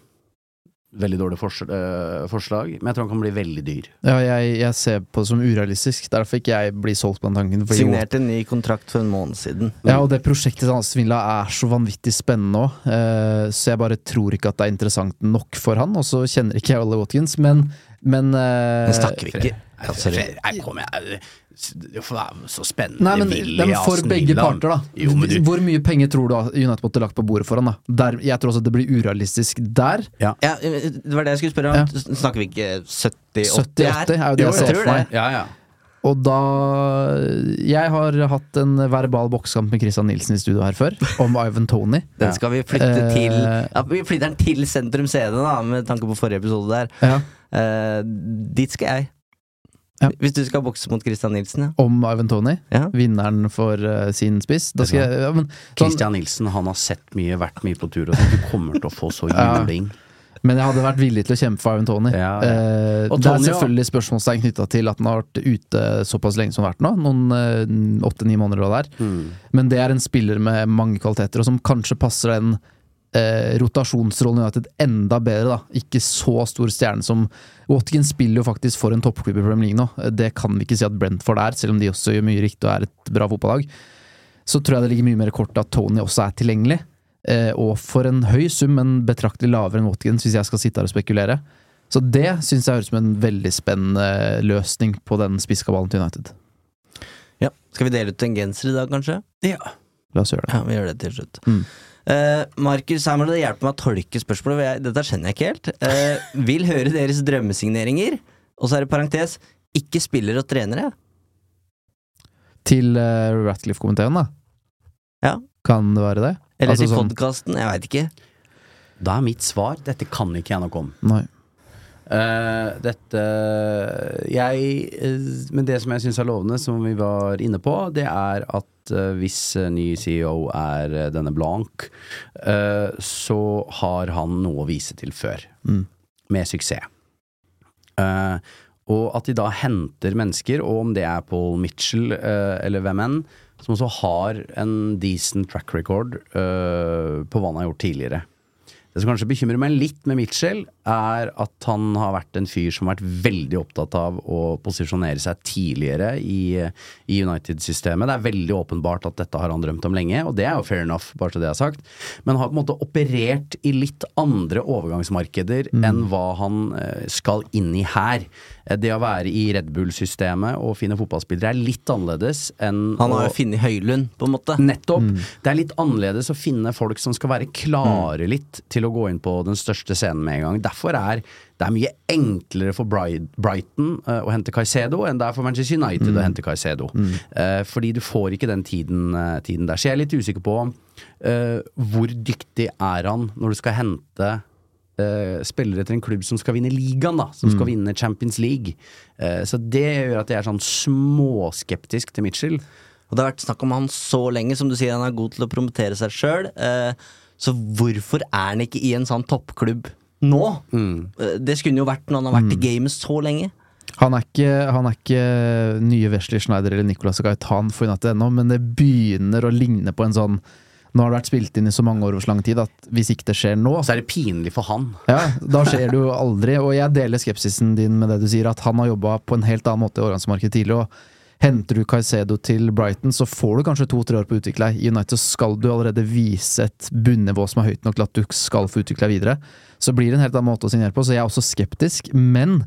veldig dårlig fors eh, forslag, men jeg tror han kan bli veldig dyr. Ja, jeg, jeg ser på det som urealistisk. Derfor ikke jeg blir solgt på den tanken. fordi Signerte en ny kontrakt for en måned siden. Ja, og det prosjektet til Hans Villa er så vanvittig spennende òg, uh, så jeg bare tror ikke at det er interessant nok for han. Og så kjenner ikke jeg Ollie Watkins, men, men uh, Men snakker vi ikke Nei, Nei, kom igjen. Så spennende. Nei, men, Willy, nei, for begge parter, da. Jo, men du, Hvor mye penger tror du United måtte lagt på bordet for han? da? Der, jeg tror også at det blir urealistisk der. Ja, ja det var det jeg skulle spørre om. Snakker vi ikke 70-80 her? 70-80 er jo det Jo, jeg ser for meg. Ja, ja. Og da Jeg har hatt en verbal bokskamp med Christian Nilsen i studio her før, om Ivan Tony. Den skal vi flytte Eh, til ja, Vi flytter den til Sentrum CD, da, med tanke på forrige episode der. Ja. Eh, dit skal jeg. Ja. Hvis du skal bokse mot Christian Nilsen, ja. Om Ivan Tony, Ja. vinneren for uh, sin spiss. Da skal jeg, ja, men, sånn, Christian Nilsen han har sett mye, vært mye på tur, og. Du kommer til å få så Ja. juling. men jeg hadde vært villig til å kjempe for Ivan Tony. Ja, ja. Eh, Og det er Tony, ja. selvfølgelig spørsmålstegn knytta til at han har vært ute såpass lenge som han har vært nå. Noen åtte-ni måneder og der. Mm. Men det er en spiller med mange kvaliteter, og som kanskje passer den eh, rotasjonsrollen i United enda bedre. da Ikke så stor stjerne som Watkins spiller jo faktisk for en toppklubb i Premier League nå. Eh, Det kan vi ikke si at Brentford er, selv om de også gjør mye riktig og er et bra fotballag. Så tror jeg det ligger mye mer i kortet at Tony også er tilgjengelig. Eh, og for en høy sum, men betraktelig lavere enn Watkins, hvis jeg skal sitte her og spekulere. Så det syns jeg høres ut som en veldig spennende løsning på den spisskabalen til United. ja. Skal vi dele ut en genser i dag, kanskje? Ja. La oss gjøre det. Ja, vi gjør det til slutt. Mm. Eh, Markus, her må du hjelpe meg å tolke spørsmålet. for Jeg, dette skjønner jeg ikke helt. Uh, vil høre deres drømmesigneringer. Og så er det parentes ikke spillere og trenere. Til uh, Ratcliffe-komiteen, da. Ja. Kan det være det? Eller Altså til sånn- podkasten. Jeg veit ikke. Da er mitt svar dette kan ikke jeg noe om. Nei. Eh, dette jeg, eh, Men det som jeg syns er lovende, som vi var inne på, det er at uh, hvis ny CEO er uh, denne Blanc, så har han noe å vise til før. Mm. Med suksess. Og at de da henter mennesker, og om det er Paul Mitchell eller hvem enn, som også har en decent track record på hva han har gjort tidligere. Det som kanskje bekymrer meg litt med Mitchell, er at han har vært en fyr som har vært veldig opptatt av å posisjonere seg tidligere i, i United-systemet. Det er veldig åpenbart at dette har han drømt om lenge, og det er jo fair enough, bare så det er sagt. Men har på en måte operert i litt andre overgangsmarkeder enn hva han eh, skal inn i her. Eh, Det å være i Red Bull-systemet og finne fotballspillere er litt annerledes enn Han har jo funnet Høylund, på en måte. Nettopp. Det er litt annerledes å finne folk som skal være klare litt til å gå inn på den største scenen med en gang. Derfor er det er mye enklere for Brighton eh, å hente Caicedo enn det er for Manchester United å hente Caicedo. Eh, fordi du får ikke den tiden, eh, tiden der. Så jeg er litt usikker på eh, hvor dyktig er han når du skal hente eh, spillere til en klubb som skal vinne ligaen, da. Som skal vinne Champions League. Eh, så det gjør at jeg er sånn småskeptisk til Mitchell. Og det har vært snakk om han så lenge, som du sier, han er god til å promotere seg sjøl. Eh, så hvorfor er han ikke i en sånn toppklubb nå? Mm. det skulle jo vært når han har vært i gamet så lenge. Han er ikke, han er ikke nye Wesley Schneider eller Nicolas Gaitan for United ennå, men det begynner å ligne på en sånn Nå har det vært spilt inn i så mange år over så lang tid at hvis ikke det skjer nå Så er det pinlig for han. Ja, da skjer det jo aldri. Og jeg deler skepsisen din med det du sier, at han har jobba på en helt annen måte i overgangsmarkedet tidligere. og Henter du Caicedo til Brighton, så får du kanskje to-tre år på å utvikle deg. I United skal du allerede vise et bunnivå som er høyt nok til at du skal få utvikle deg videre. Så blir det en helt annen måte å signere på, så jeg er også skeptisk. Men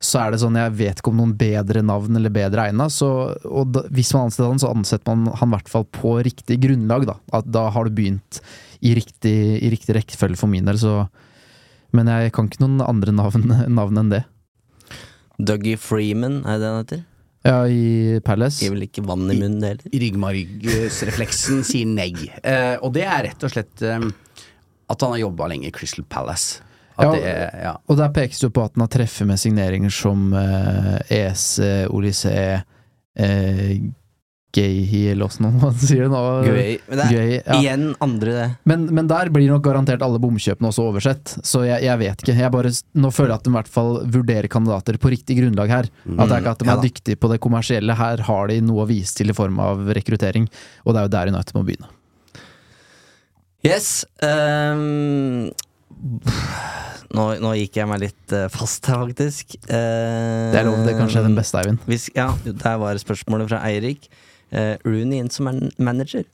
så er det sånn, jeg vet ikke om noen bedre navn eller bedre egna, og da, hvis man ansetter han, så ansetter man han i hvert fall på riktig grunnlag, da. At da har du begynt i riktig, i riktig rekkefølge for min del, så Men jeg kan ikke noen andre navn, navn enn det. Dougie Freeman, er det han heter? Ja, i Palace. Gir vel ikke vann i munnen, heller? Ryggmargsrefleksen sier nei. Eh, og det er rett og slett eh, at han har jobba lenge i Crystal Palace. At Ja, det, ja. Og der pekes det jo på at han har treffet med signeringer som eh, EC, Olysée, eh, Gayhi, eller åssen man sier det nå. Gøy. Men det er Gøy, ja. igjen andre det. Men, men der blir nok garantert alle bomkjøpene også oversett, så jeg, jeg vet ikke. Jeg bare, nå føler jeg at de i hvert fall vurderer kandidater på riktig grunnlag her. At det er ikke at de Ja er dyktige på det kommersielle. Her har de noe å vise til i form av rekruttering, og det er jo der United må begynne. Yes. Um nå, nå gikk jeg meg litt eh, fast her, faktisk. Uh, Det er lov, det kan kanskje den beste, Eivind. Hvis, ja, der var spørsmålet fra Eirik. Uh, Rooney inn som man manager.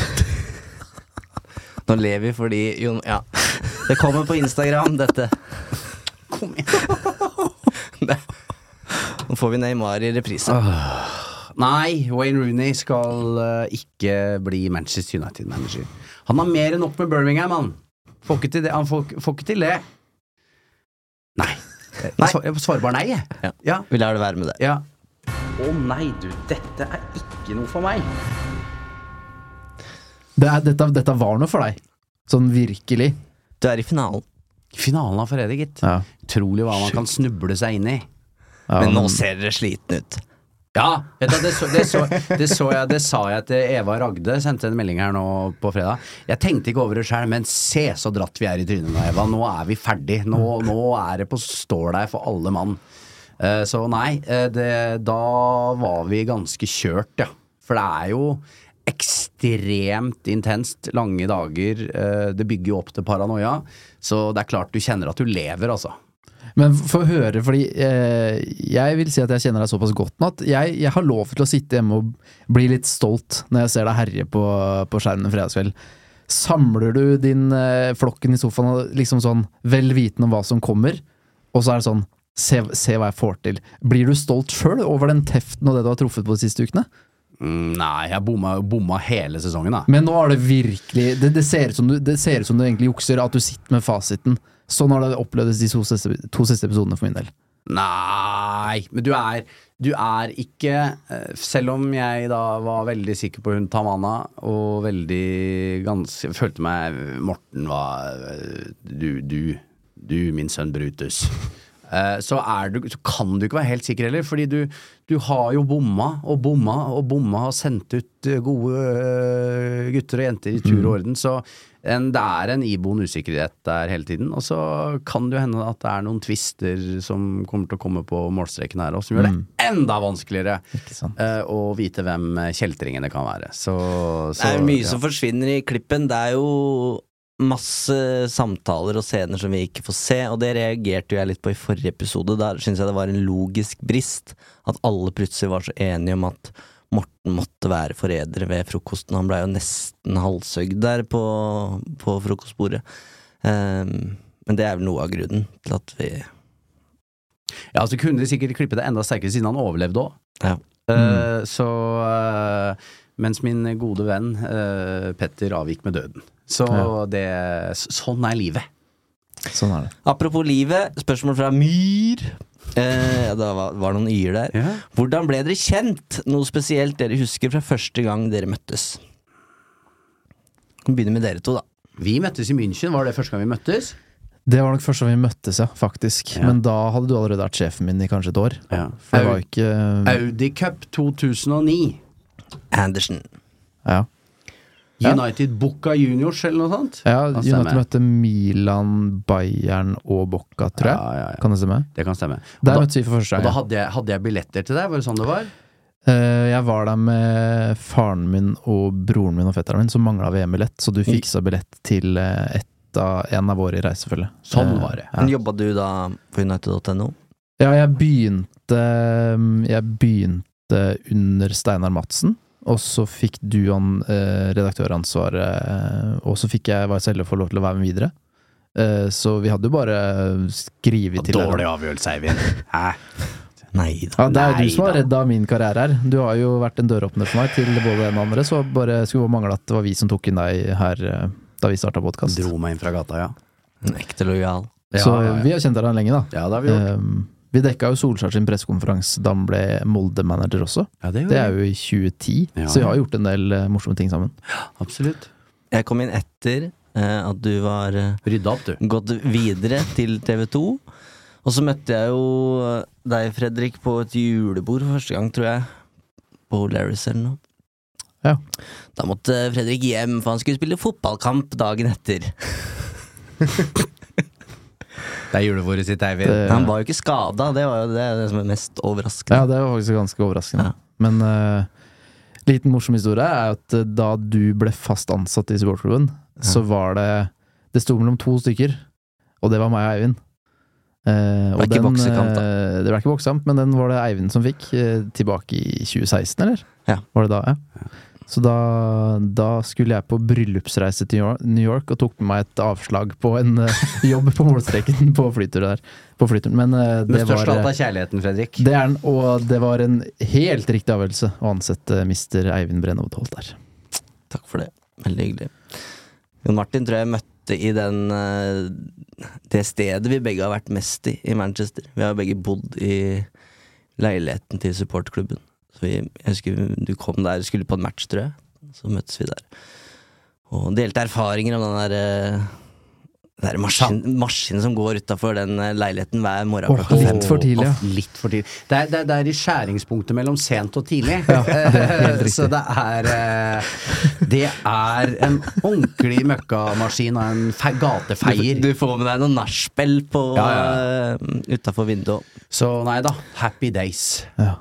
Nå ler vi fordi Jon Ja. Det kommer på Instagram, dette. Kom igjen. Nå får vi Neymar i reprise. Nei, Wayne Rooney skal eh, ikke bli Manchester United-manager. Han har mer enn nok med Birmingham, han. Får ikke til det. Han får, får ikke til det. Nei. Jeg, Nei. jeg svarer bare nei, jeg. Ja. Ja. Vi lar det være med det. ja. Å nei, du, dette er ikke noe for meg. Det er, dette, dette var noe for deg. Sånn virkelig. Du er i finalen. Finalen av Fredag, gitt. Ja. Utrolig hva man kan snuble seg inn i. Ja, Men nå ser dere slitne ut. Ja, vet du, det, så, det, så, det så jeg, det sa jeg til Eva Ragde, sendte en melding her nå på fredag. Jeg tenkte ikke over det sjøl, men se så dratt vi er i trynet nå, Eva. Nå er vi ferdig. Nå, nå er det på stål der for alle mann. Eh, så nei, eh, det, da var vi ganske kjørt, ja. For det er jo ekstremt intenst. Lange dager. eh, det bygger jo opp til paranoia. Så det er klart du kjenner at du lever, altså. Men få høre, fordi eh, jeg vil si at jeg kjenner deg såpass godt nå at jeg, jeg har lov til å sitte hjemme og bli litt stolt når jeg ser deg herje på, på skjermen fredagskveld. Samler du din eh, flokken i sofaen liksom sånn vel vitende om hva som kommer, og så er det sånn se, se hva jeg får til. Blir du stolt sjøl over den teften og det du har truffet på de siste ukene? Mm, nei, jeg bomma, bomma hele sesongen, da. Men nå er det virkelig Det, det, ser, ut som du, det ser ut som du egentlig jukser, at du sitter med fasiten. Sånn har det opplevdes de to siste, to siste episodene for min del. Nei, men du er, du er ikke eh, Selv om jeg da var veldig sikker på hun Tamanna, og veldig ganske Følte meg Morten var eh, Du, du, du, min sønn Brutus. Eh, Så, er du, så kan du ikke være helt sikker heller, fordi du, du har jo bomma og bomma og bomma og sendt ut eh, gode eh, gutter og jenter i tur og orden. Så en, det er en iboende usikkerhet der hele tiden. Og så kan det jo hende at det er noen twister som kommer til å komme på målstreken her, og som gjør det enda vanskeligere Ikke eh, å vite hvem kjeltringene kan være. Så, så Det er mye ja. som forsvinner i klippen. Det er jo masse samtaler og scener som vi ikke får se, og det reagerte jo jeg litt på i forrige episode. Der syns jeg det var en logisk brist. At alle plutselig var så enige om at Morten måtte være forræder ved frokosten. Han blei jo nesten halshøgd der på, på frokostbordet. Um, men det er vel noe av grunnen til at vi Ja, så kunne de sikkert klippe det enda sterkere siden han overlevde òg. Ja. Så eh, Mens min gode venn uh, Petter avgikk med døden. Så Ja. det Sånn er livet. Sånn er det. Apropos livet, spørsmål fra Myr. Eh, ja, det var, var noen y-er der. Ja. Hvordan ble dere kjent? Noe spesielt dere husker fra første gang dere møttes? Vi begynner med dere to, da. Vi møttes i München, var det første gang vi møttes? Det var nok første gang vi møttes, ja, faktisk. Ja. Men da hadde du allerede vært sjefen min i kanskje et år. Ja. For det var ikke Audi Cup 2009. Andersen. Ja. Ja. United Boca Juniors, eller noe sånt? ja United stemme. møtte Milan, Bayern og Bocca, tror jeg. Ja, ja, ja. Kan det stemme? Det kan stemme. Der da, møttes vi for første og da hadde jeg, hadde jeg billetter til deg, var det sånn det var? Uh, jeg var der med faren min og broren min og fetteren min, som mangla VM-billett, så du fiksa billett til et av, en av våre i reisefølget. Sånn Eh, var det. Ja. Men Jobba du da på United.no? Ja, jeg begynte Jeg begynte under Steinar Madsen, og så fikk du han, eh, redaktøransvaret, eh, og så fikk jeg å få lov til å være med videre. Eh, så vi hadde jo bare skrevet til Dårlig avgjørelse, Eivind. Hæ? Nei da. Ja, det er du som har da. redda min karriere her. Du har jo vært en døråpner for meg til både en og andre, så bare skulle bare mangle at det var vi som tok inn deg her eh, da vi starta podkast. Dro meg inn fra gata, ja. En ekte lojal. Så Ja, ja, ja. vi har kjent deg lenge, da. Ja, det har vi gjort. Um, vi dekka jo Solskjær sin pressekonferanse da han ble Molde-manager også. Ja, det, Det er jo i 2010, Ja. så vi har gjort en del eh, morsomme ting sammen. Absolutt. Jeg kom inn etter eh, at du var Rydda opp, du. gått videre til TV 2. Og så møtte jeg jo deg, Fredrik, på et julebord for første gang, tror jeg. På Larris eller noe. Ja. Da måtte Fredrik hjem, for han skulle spille fotballkamp dagen etter. Det er julebordet sitt, Eivind. Det- Han var jo ikke skada, det var jo det, det som er mest overraskende. Ja, det var faktisk ganske overraskende. Ja. Men uh, liten morsom historie er at uh, da du ble fast ansatt i supportklubben, så var det Det sto mellom to stykker, og det var meg og Eivind. Det og ikke boksekamp, da. det ble ikke boksekamp, men den var det Eivind som fikk, tilbake i 2016, eller? Ja. Var det da, ja? Så da, da skulle jeg på bryllupsreise til New York- New York og tok med meg et avslag på en uh, jobb på målstreken på flyturen der. På flyturen. Men uh, det var størst alt eh, av kjærligheten, Fredrik. det er den, og det var en helt riktig avgjørelse å ansette mister Eivind Brennhovd Holt der. Takk for det. Veldig hyggelig. Jon Martin tror jeg møtte i den uh, det stedet vi begge har vært mest i, i Manchester. Vi har begge bodd i leiligheten til supportklubben. Vi, jeg husker du kom der, skulle på en match, tror jeg. Så møttes vi der. Og delte erfaringer om den der det er maskin, maskinen som går utafor den eh, leiligheten hver morgen Oh, litt for tidlig, ja. Litt for tidlig. Det er, det, er, det er i skjæringspunktet mellom sent og tidlig. Ja, det. Så det er eh, Det er en ordentlig møkkamaskin og en fe gatefeier. Du, du får med deg noe nachspiel ja, Ja, eh, utafor vinduet. Så nei da. Happy days. Ja.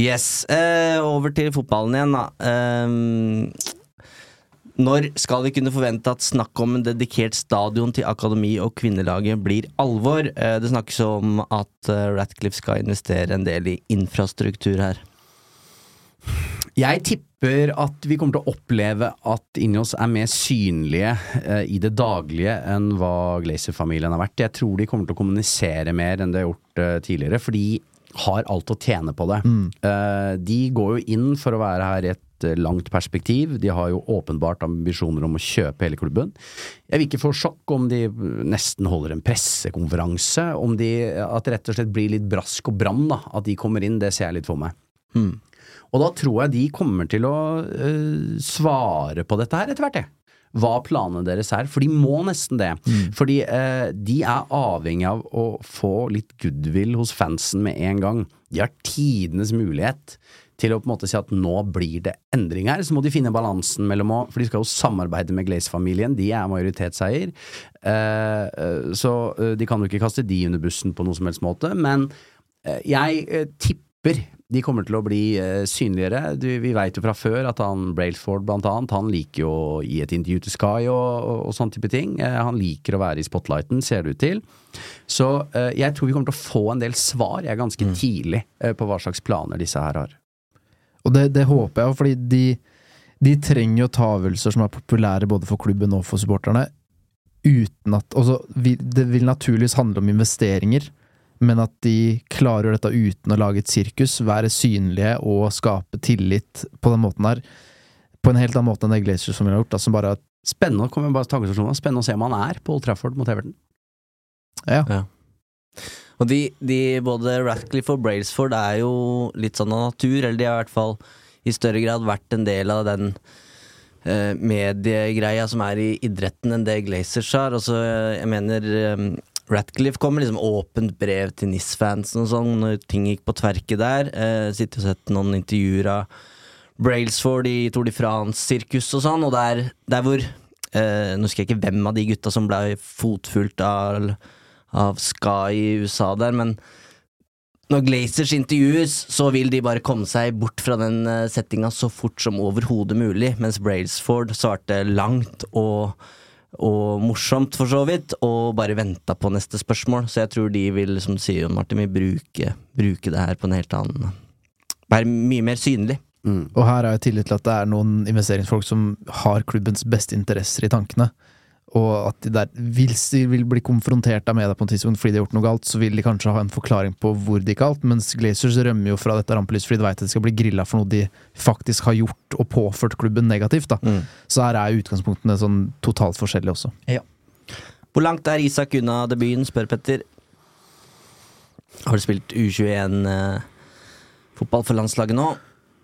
Yes. Eh, over til fotballen igjen, da. Eh, når skal vi kunne forvente at snakk om en dedikert stadion til akademi og kvinnelaget blir alvor? Eh, det snakkes om at eh, Ratcliffe skal investere en del i infrastruktur her. Jeg tipper at vi kommer til å oppleve at Ineos er mer synlige eh, i det daglige enn hva Glazer-familien har vært. Jeg tror de kommer til å kommunisere mer enn de har gjort eh, tidligere, for de har alt å tjene på det. Eh, de går jo inn for å være her i et eh, langt perspektiv. De har jo åpenbart ambisjoner om å kjøpe hele klubben. Jeg vil ikke få sjokk om de nesten holder en pressekonferanse, om de at det rett og slett blir litt brask og bram, da. At de kommer inn, det ser jeg litt for meg. Og da tror jeg de kommer til å uh, svare på dette her etter hvert, jeg. Hva planene deres er. For de må nesten det. Fordi eh, de er avhengig av å få litt goodwill hos fansen med en gang. De har tidenes mulighet til å på en måte si at nå blir det endring her. Så må de finne balansen mellom å For de skal jo samarbeide med Glaze-familien, de er majoritetseier. Eh, eh, så eh, de kan jo ikke kaste de under bussen på noen som helst måte. Men eh, jeg eh, tipper de kommer til å bli eh, synligere. Du, vi veit jo fra før at han Brailsford blant annet, han liker jo å gi et intervju til Sky og, og, og sånn type ting. Eh, han liker å være i spotlighten, ser det ut til. Så eh, jeg tror vi kommer til å få en del svar, jeg ganske tidlig, eh, på hva slags planer disse her har. Og det, det håper jeg fordi de, de trenger jo ta avgjørelser som er populære både for klubben og for supporterne, uten at altså, Det vil naturligvis handle om investeringer, men at de klarer dette uten å lage et sirkus, være synlige og skape tillit på den måten her. På en helt annen måte enn det Glacier som vi har gjort, da, som bare Spennende kommer bare tankestasjonen, spennende å se om han er på Old Trafford mot Everton. Ja. Og de, de både Ratcliffe og Brailsford er jo litt sånn av natur, eller de har i hvert fall i større grad vært en del av den eh, mediegreia som er i idretten enn det Glazers har. Altså, jeg mener eh, Ratcliffe kom med liksom åpent brev til NIS-fansen og sånn når ting gikk på tverke der. Eh, Sitter og sett noen intervjuer av Brailsford i Tour de France-sirkus og sånn, og der, der hvor eh, Nå husker jeg ikke hvem av de gutta som ble fotfulgt av, av Sky i USA der, men når Glazers intervjues, så vil de bare komme seg bort fra den uh, settinga så fort som overhodet mulig, mens Brailsford svarte langt og, og morsomt, for så vidt, og bare venta på neste spørsmål. Så jeg tror de vil, som du sier, Martin, vil bruke, bruke det her på en helt annen Være mye mer synlig. Og her har jeg tillit til at det er noen investeringsfolk som har klubbens beste interesser i tankene. Og at de der, hvis de vil bli konfrontert av media på en tidspunkt fordi de har gjort noe galt, så vil de kanskje ha en forklaring på hvor de gikk galt, mens Glazers rømmer jo fra dette rampelyset fordi de vet at de skal bli grilla for noe de faktisk har gjort og påført klubben negativt. Mm. Så her er utgangspunktene sånn totalt forskjellige også. Hvor langt er Isak unna debuten, spør Petter. Har du spilt U21-fotball for landslaget nå?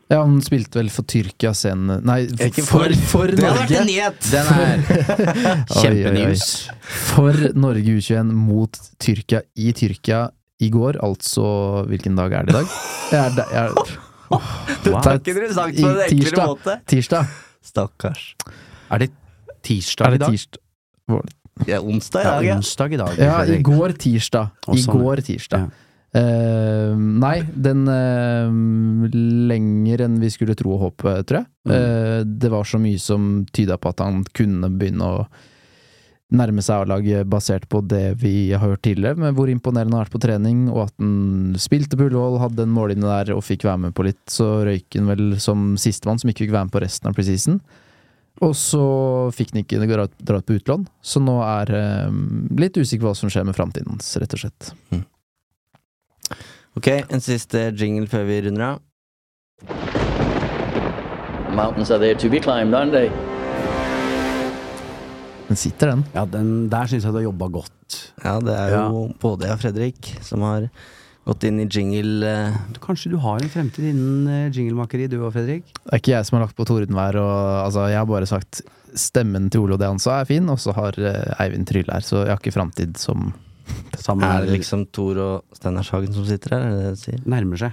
Ja, han spilte vel for Tyrkia sen Nei, for, for. for Det hadde vært Norge! en nyhet! Den er kjempenews. For Norge U21 mot Tyrkia i Tyrkia i går, altså Hvilken dag er det i dag? Jeg er, jeg er, Det Wow. er ikke interessant på en enklere måte. tirsdag. Stakkars. Er det tirsdag Er i dag? tirsdag? Hvor- Det er onsdag i dag, ja. onsdag i dag. Ja, i går tirsdag. I sånn, går tirsdag. Eh, nei, den uh, lenger enn vi skulle tro og håpe, tror jeg. Mm. Eh, det var så mye som tyda på at han kunne begynne å nærme seg A-laget basert på det vi har hørt tidligere, med hvor imponerende han har vært på trening, og at han spilte på Ullevål, hadde en mållinje der og fikk være med på litt. Så røyk han vel som sistemann, som ikke fikk være med på resten av preseason. Og så fikk han ikke dra ut på utlån, så nå er litt usikker på hva som skjer med framtiden hans, rett og slett. Ok, en siste jingle før vi runder av. Mountains are there to be climbed, aren't they? Den sitter, den. Ja, den der syns jeg du har jobba godt. Ja, det er jo både jeg og Fredrik som har gått inn i jingle eh, Kanskje du har en fremtid innen eh, jinglemakeri, du og Fredrik? Det er ikke jeg som har lagt på tordenvær, og altså, jeg har bare sagt stemmen til Ole og det han sa er fin, og så har eh, Eivind Tryll her, så jeg har ikke framtid som Sammen Er det liksom Thor og Steinershagen som sitter her, er det det du sier? Nærmer seg.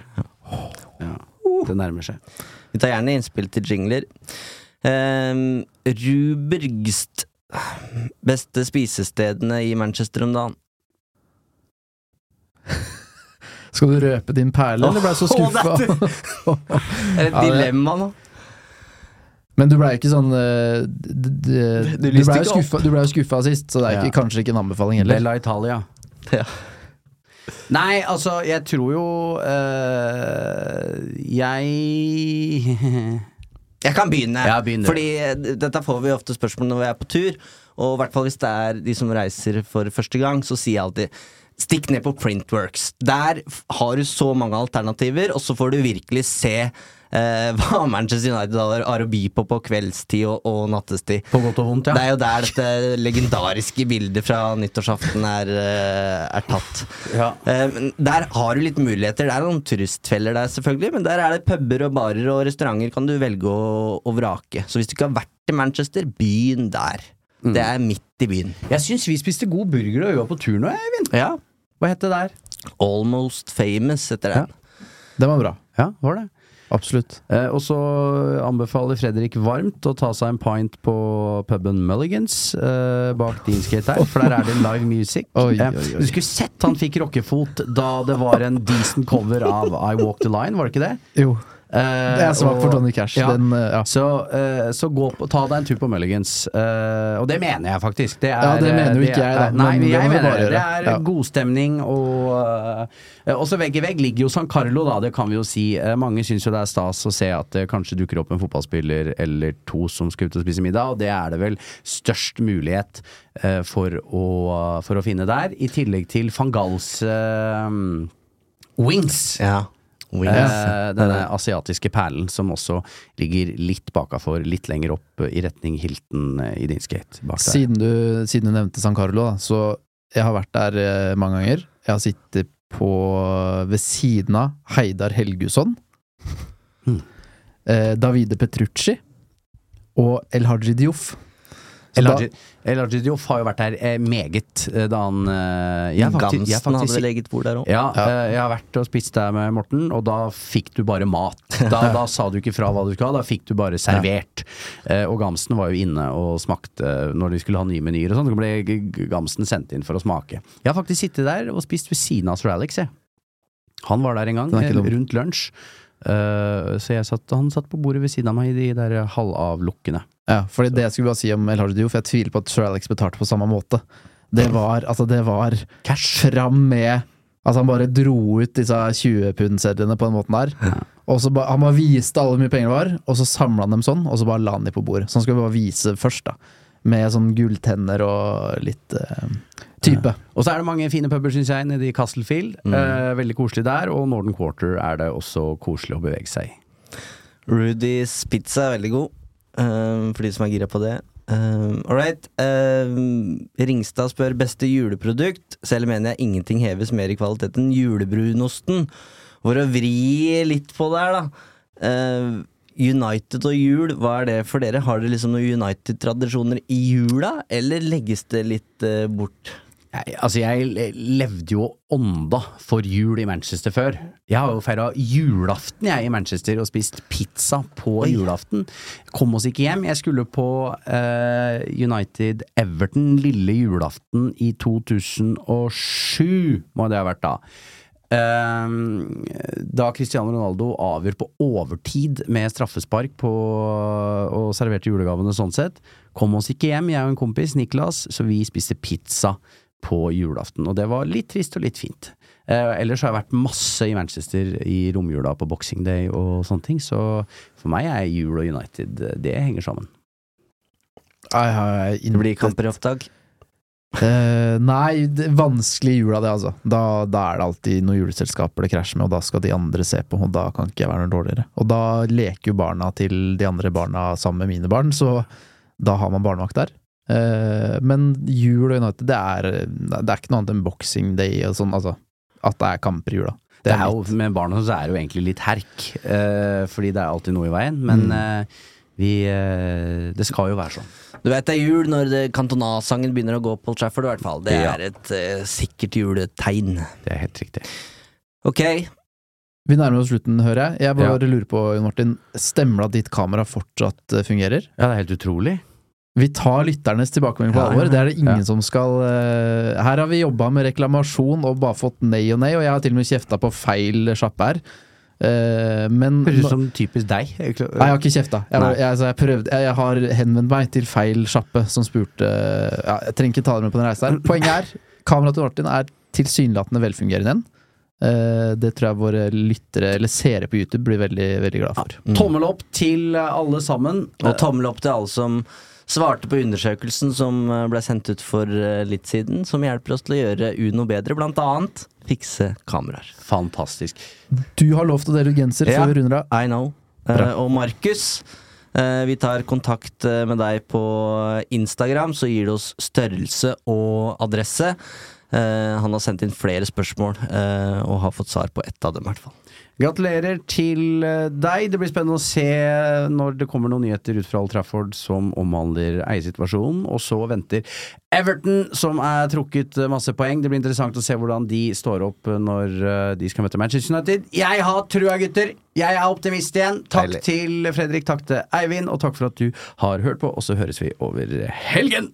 Ja. Det nærmer seg. Vi tar gjerne innspill til jingler. Um, Rubergst. Beste spisestedene i Manchester om dagen? Skal du røpe din perle, eller ble jeg så skuffa? Er det et det- dilemma nå? Men du blei ikke sånn Du, d- d- Du Du blei jo skuffa, ble skuffa sist, så det er Ja. ikke, kanskje ikke en anbefaling heller. Bella Italia. Ja. Nei, altså, jeg tror jo eh, Jeg Jeg kan begynne. Ja, begynn du. Fordi eh, dette får vi ofte spørsmål når vi er på tur. Og i hvert fall hvis det er de som reiser for første gang, så sier jeg alltid Stikk ned på Printworks. Der har du så mange alternativer, og så får du virkelig se eh, hva Manchester United har å by på på kveldstid og, og nattestid. På godt og vondt, ja. Det er jo der dette legendariske bildet fra nyttårsaften er, eh, er tatt. Ja. Eh, Der har du litt muligheter. Det er noen turistfeller der, selvfølgelig, men der er det puber og barer og restauranter kan du velge å, å vrake. Så hvis du ikke har vært i Manchester, begynn der. Det er midt i byen. Jeg syns vi spiste god burger da vi var på tur nå, Eivind. Ja. Hva het det der? Almost famous heter den. Den var bra. Ja, var det. Absolutt. Eh, og så anbefaler Fredrik varmt å ta seg en pint på puben Mulligans eh, bak din skate her, for der er det live music. Oi, Eh, oi, oi. Du skulle sett han fikk rockefot da det var en decent cover av I Walk the Line, var det ikke det? Jo. Eh, Jeg er svak for Johnny Cash. Ja. Den, eh, ja. Så, eh, så gå på, ta deg en tur på Mulligans. Eh, og det mener jeg faktisk. Det er, Ja, det mener jo ikke jeg, da, Nei, men det jeg mener det. Det er Ja. godstemning og uh, også vegg i vegg ligger jo San Carlo, da, det kan vi jo si. Eh, mange syns jo det er stas å se at det kanskje dukker opp en fotballspiller eller to som skal ut og spise middag, og det er det vel størst mulighet eh, for, å, for å finne der. I tillegg til van Gals eh, Wings. Ja. Wings. Eh, denne asiatiske perlen som også ligger litt bakafor, litt lenger opp i retning Hilton eh, i din skate. Bak der. Siden du, siden du nevnte San Carlo, da, så jeg har vært der eh, mange ganger. Jeg har sittet på ved siden av Heidar Helgusson, Hmm. eh, Davide Petrucci og El Haji Diouf. Så El da- Haji- El Haji Diouf har jo vært der eh, meget eh, da han eh, jeg faktisk- jeg faktisk, hadde vel eget bord der òg. Ja, jeg har vært og spist der med Morten, og da fikk du bare mat. Da, da sa du ikke fra hva du skulle ha, da fikk du bare servert. Eh, og Gamsten var jo inne og smakte når de skulle ha nye menyer og sånn. Så ble G- G- Gamsten sendt inn for å smake. Jeg har faktisk sittet der og spist ved siden av Sir Alex, jeg. Han var der en gang, rundt lunsj. Uh, så jeg satt, han satt på bordet ved siden av meg i de der halvavlukkene. Ja, fordi det jeg skulle bare si om El Hardio, for jeg tviler på at Sir Alex betalte på samme måte. Det var, altså det var Cash. fram med Altså Han bare dro ut disse 20-pund-sedlene på den måten der. Og så ba, Han bare viste alle hvor mye penger det var, og så samla han dem sånn, og så bare la han dem på bordet. Så han skulle bare vise først, da. Med sånn gulltenner og litt uh, type. Og så er det mange fine puber, syns jeg, nede i Castlefield. Eh, veldig koselig der. Og Northern Quarter er det også koselig å bevege seg i. Rudys pizza er veldig god, eh, for de som er gira på det. Um, All right. Um, Ringstad spør beste juleprodukt. Selv mener jeg ingenting heves mer i kvalitet enn julebrunosten. For å vri litt på det her, da. Uh, United og jul, hva er det for dere? Har dere liksom noen United-tradisjoner i jula, eller legges det litt uh, bort? Jeg, altså, jeg levde jo ånda for jul i Manchester før. Jeg har jo feira julaften jeg i Manchester og spist pizza på julaften. Kom oss ikke hjem. Jeg skulle på uh, United Everton lille julaften i 2007, må det ha vært da. Ehm, da Cristiano Ronaldo avgjør på overtid med straffespark på, og serverte julegavene sånn sett, kom oss ikke hjem, jeg og en kompis, Niklas, så vi spiste pizza på julaften. Og det var litt trist og litt fint. Eh, ellers har jeg vært masse i Manchester i romjula på Boxing Day og sånne ting, så for meg er jul og United, eh, det henger sammen. Det blir kamper i opptak. Eh, nei, det er vanskelig i jula, det, altså. Da, da er det alltid noen juleselskaper det krasjer med, og da skal de andre se på, og da kan ikke jeg være noe dårligere. Og da leker jo barna til de andre barna sammen med mine barn, så da har man barnevakt der. Eh, men jul og United, det er, det er ikke noe annet enn boxing day og sånn, altså. At det er kamper i jula. Det er jo, med barna så er det jo egentlig litt herk, uh, fordi det er alltid noe i veien, men eh, vi uh, Det skal jo være sånn. Du vet det er jul når det- Cantona-sangen begynner å gå på Old Trafford, i hvert fall. Det er et sikkert juletegn. Det er helt riktig. Ok, Vi nærmer oss slutten, hører jeg. Jeg bare Ja. lurer på, Jon Martin, stemmer det at ditt kamera fortsatt fungerer? Ja, det er helt utrolig. Vi tar lytternes tilbakemelding på Ja, alvor. ja, Det er det ingen ja. som skal uh, Her har vi jobba med reklamasjon og bare fått nei og nei, og jeg har til og med kjefta på feil sjappe her. Uh, men Høres ut som typisk deg. Nei, jeg har ikke kjefta. Jeg, jeg, altså, jeg, prøvde- jeg, jeg har henvendt meg til feil sjappe som spurte ja, Jeg trenger ikke ta dere med på den reisen her. Poenget er, kameraet til Martin er tilsynelatende velfungerende igjen. Eh, det tror jeg våre lyttere, eller seere på YouTube, blir veldig, veldig glad for. Tommel opp til alle sammen. og tommel opp til alle som svarte på undersøkelsen som eh, ble sendt ut for eh, litt siden, som hjelper oss til å gjøre Uno bedre, blant annet fikse kameraer. Fantastisk. Du har lovt å dele ut genser Ja. før vi runder av. I know. Bra. Eh, og Markus, vi tar kontakt med deg på Instagram, så gir du oss størrelse og adresse. Eh, han har sendt inn flere spørsmål, og har fått svar på ett av dem, i hvert fall. Gratulerer til eh, deg. Det blir spennende å se når det kommer noen nyheter ut fra Old Trafford som omhandler eiersituasjonen. Og så venter Everton, som er trukket eh, masse poeng. Det blir interessant å se hvordan de står opp eh, når eh, de skal møte Manchester United. Jeg har trua, gutter! Jeg er optimist igjen. Takk Deilig. til Fredrik, takk til Eivind, og takk for at du har hørt på. Og så høres vi over helgen!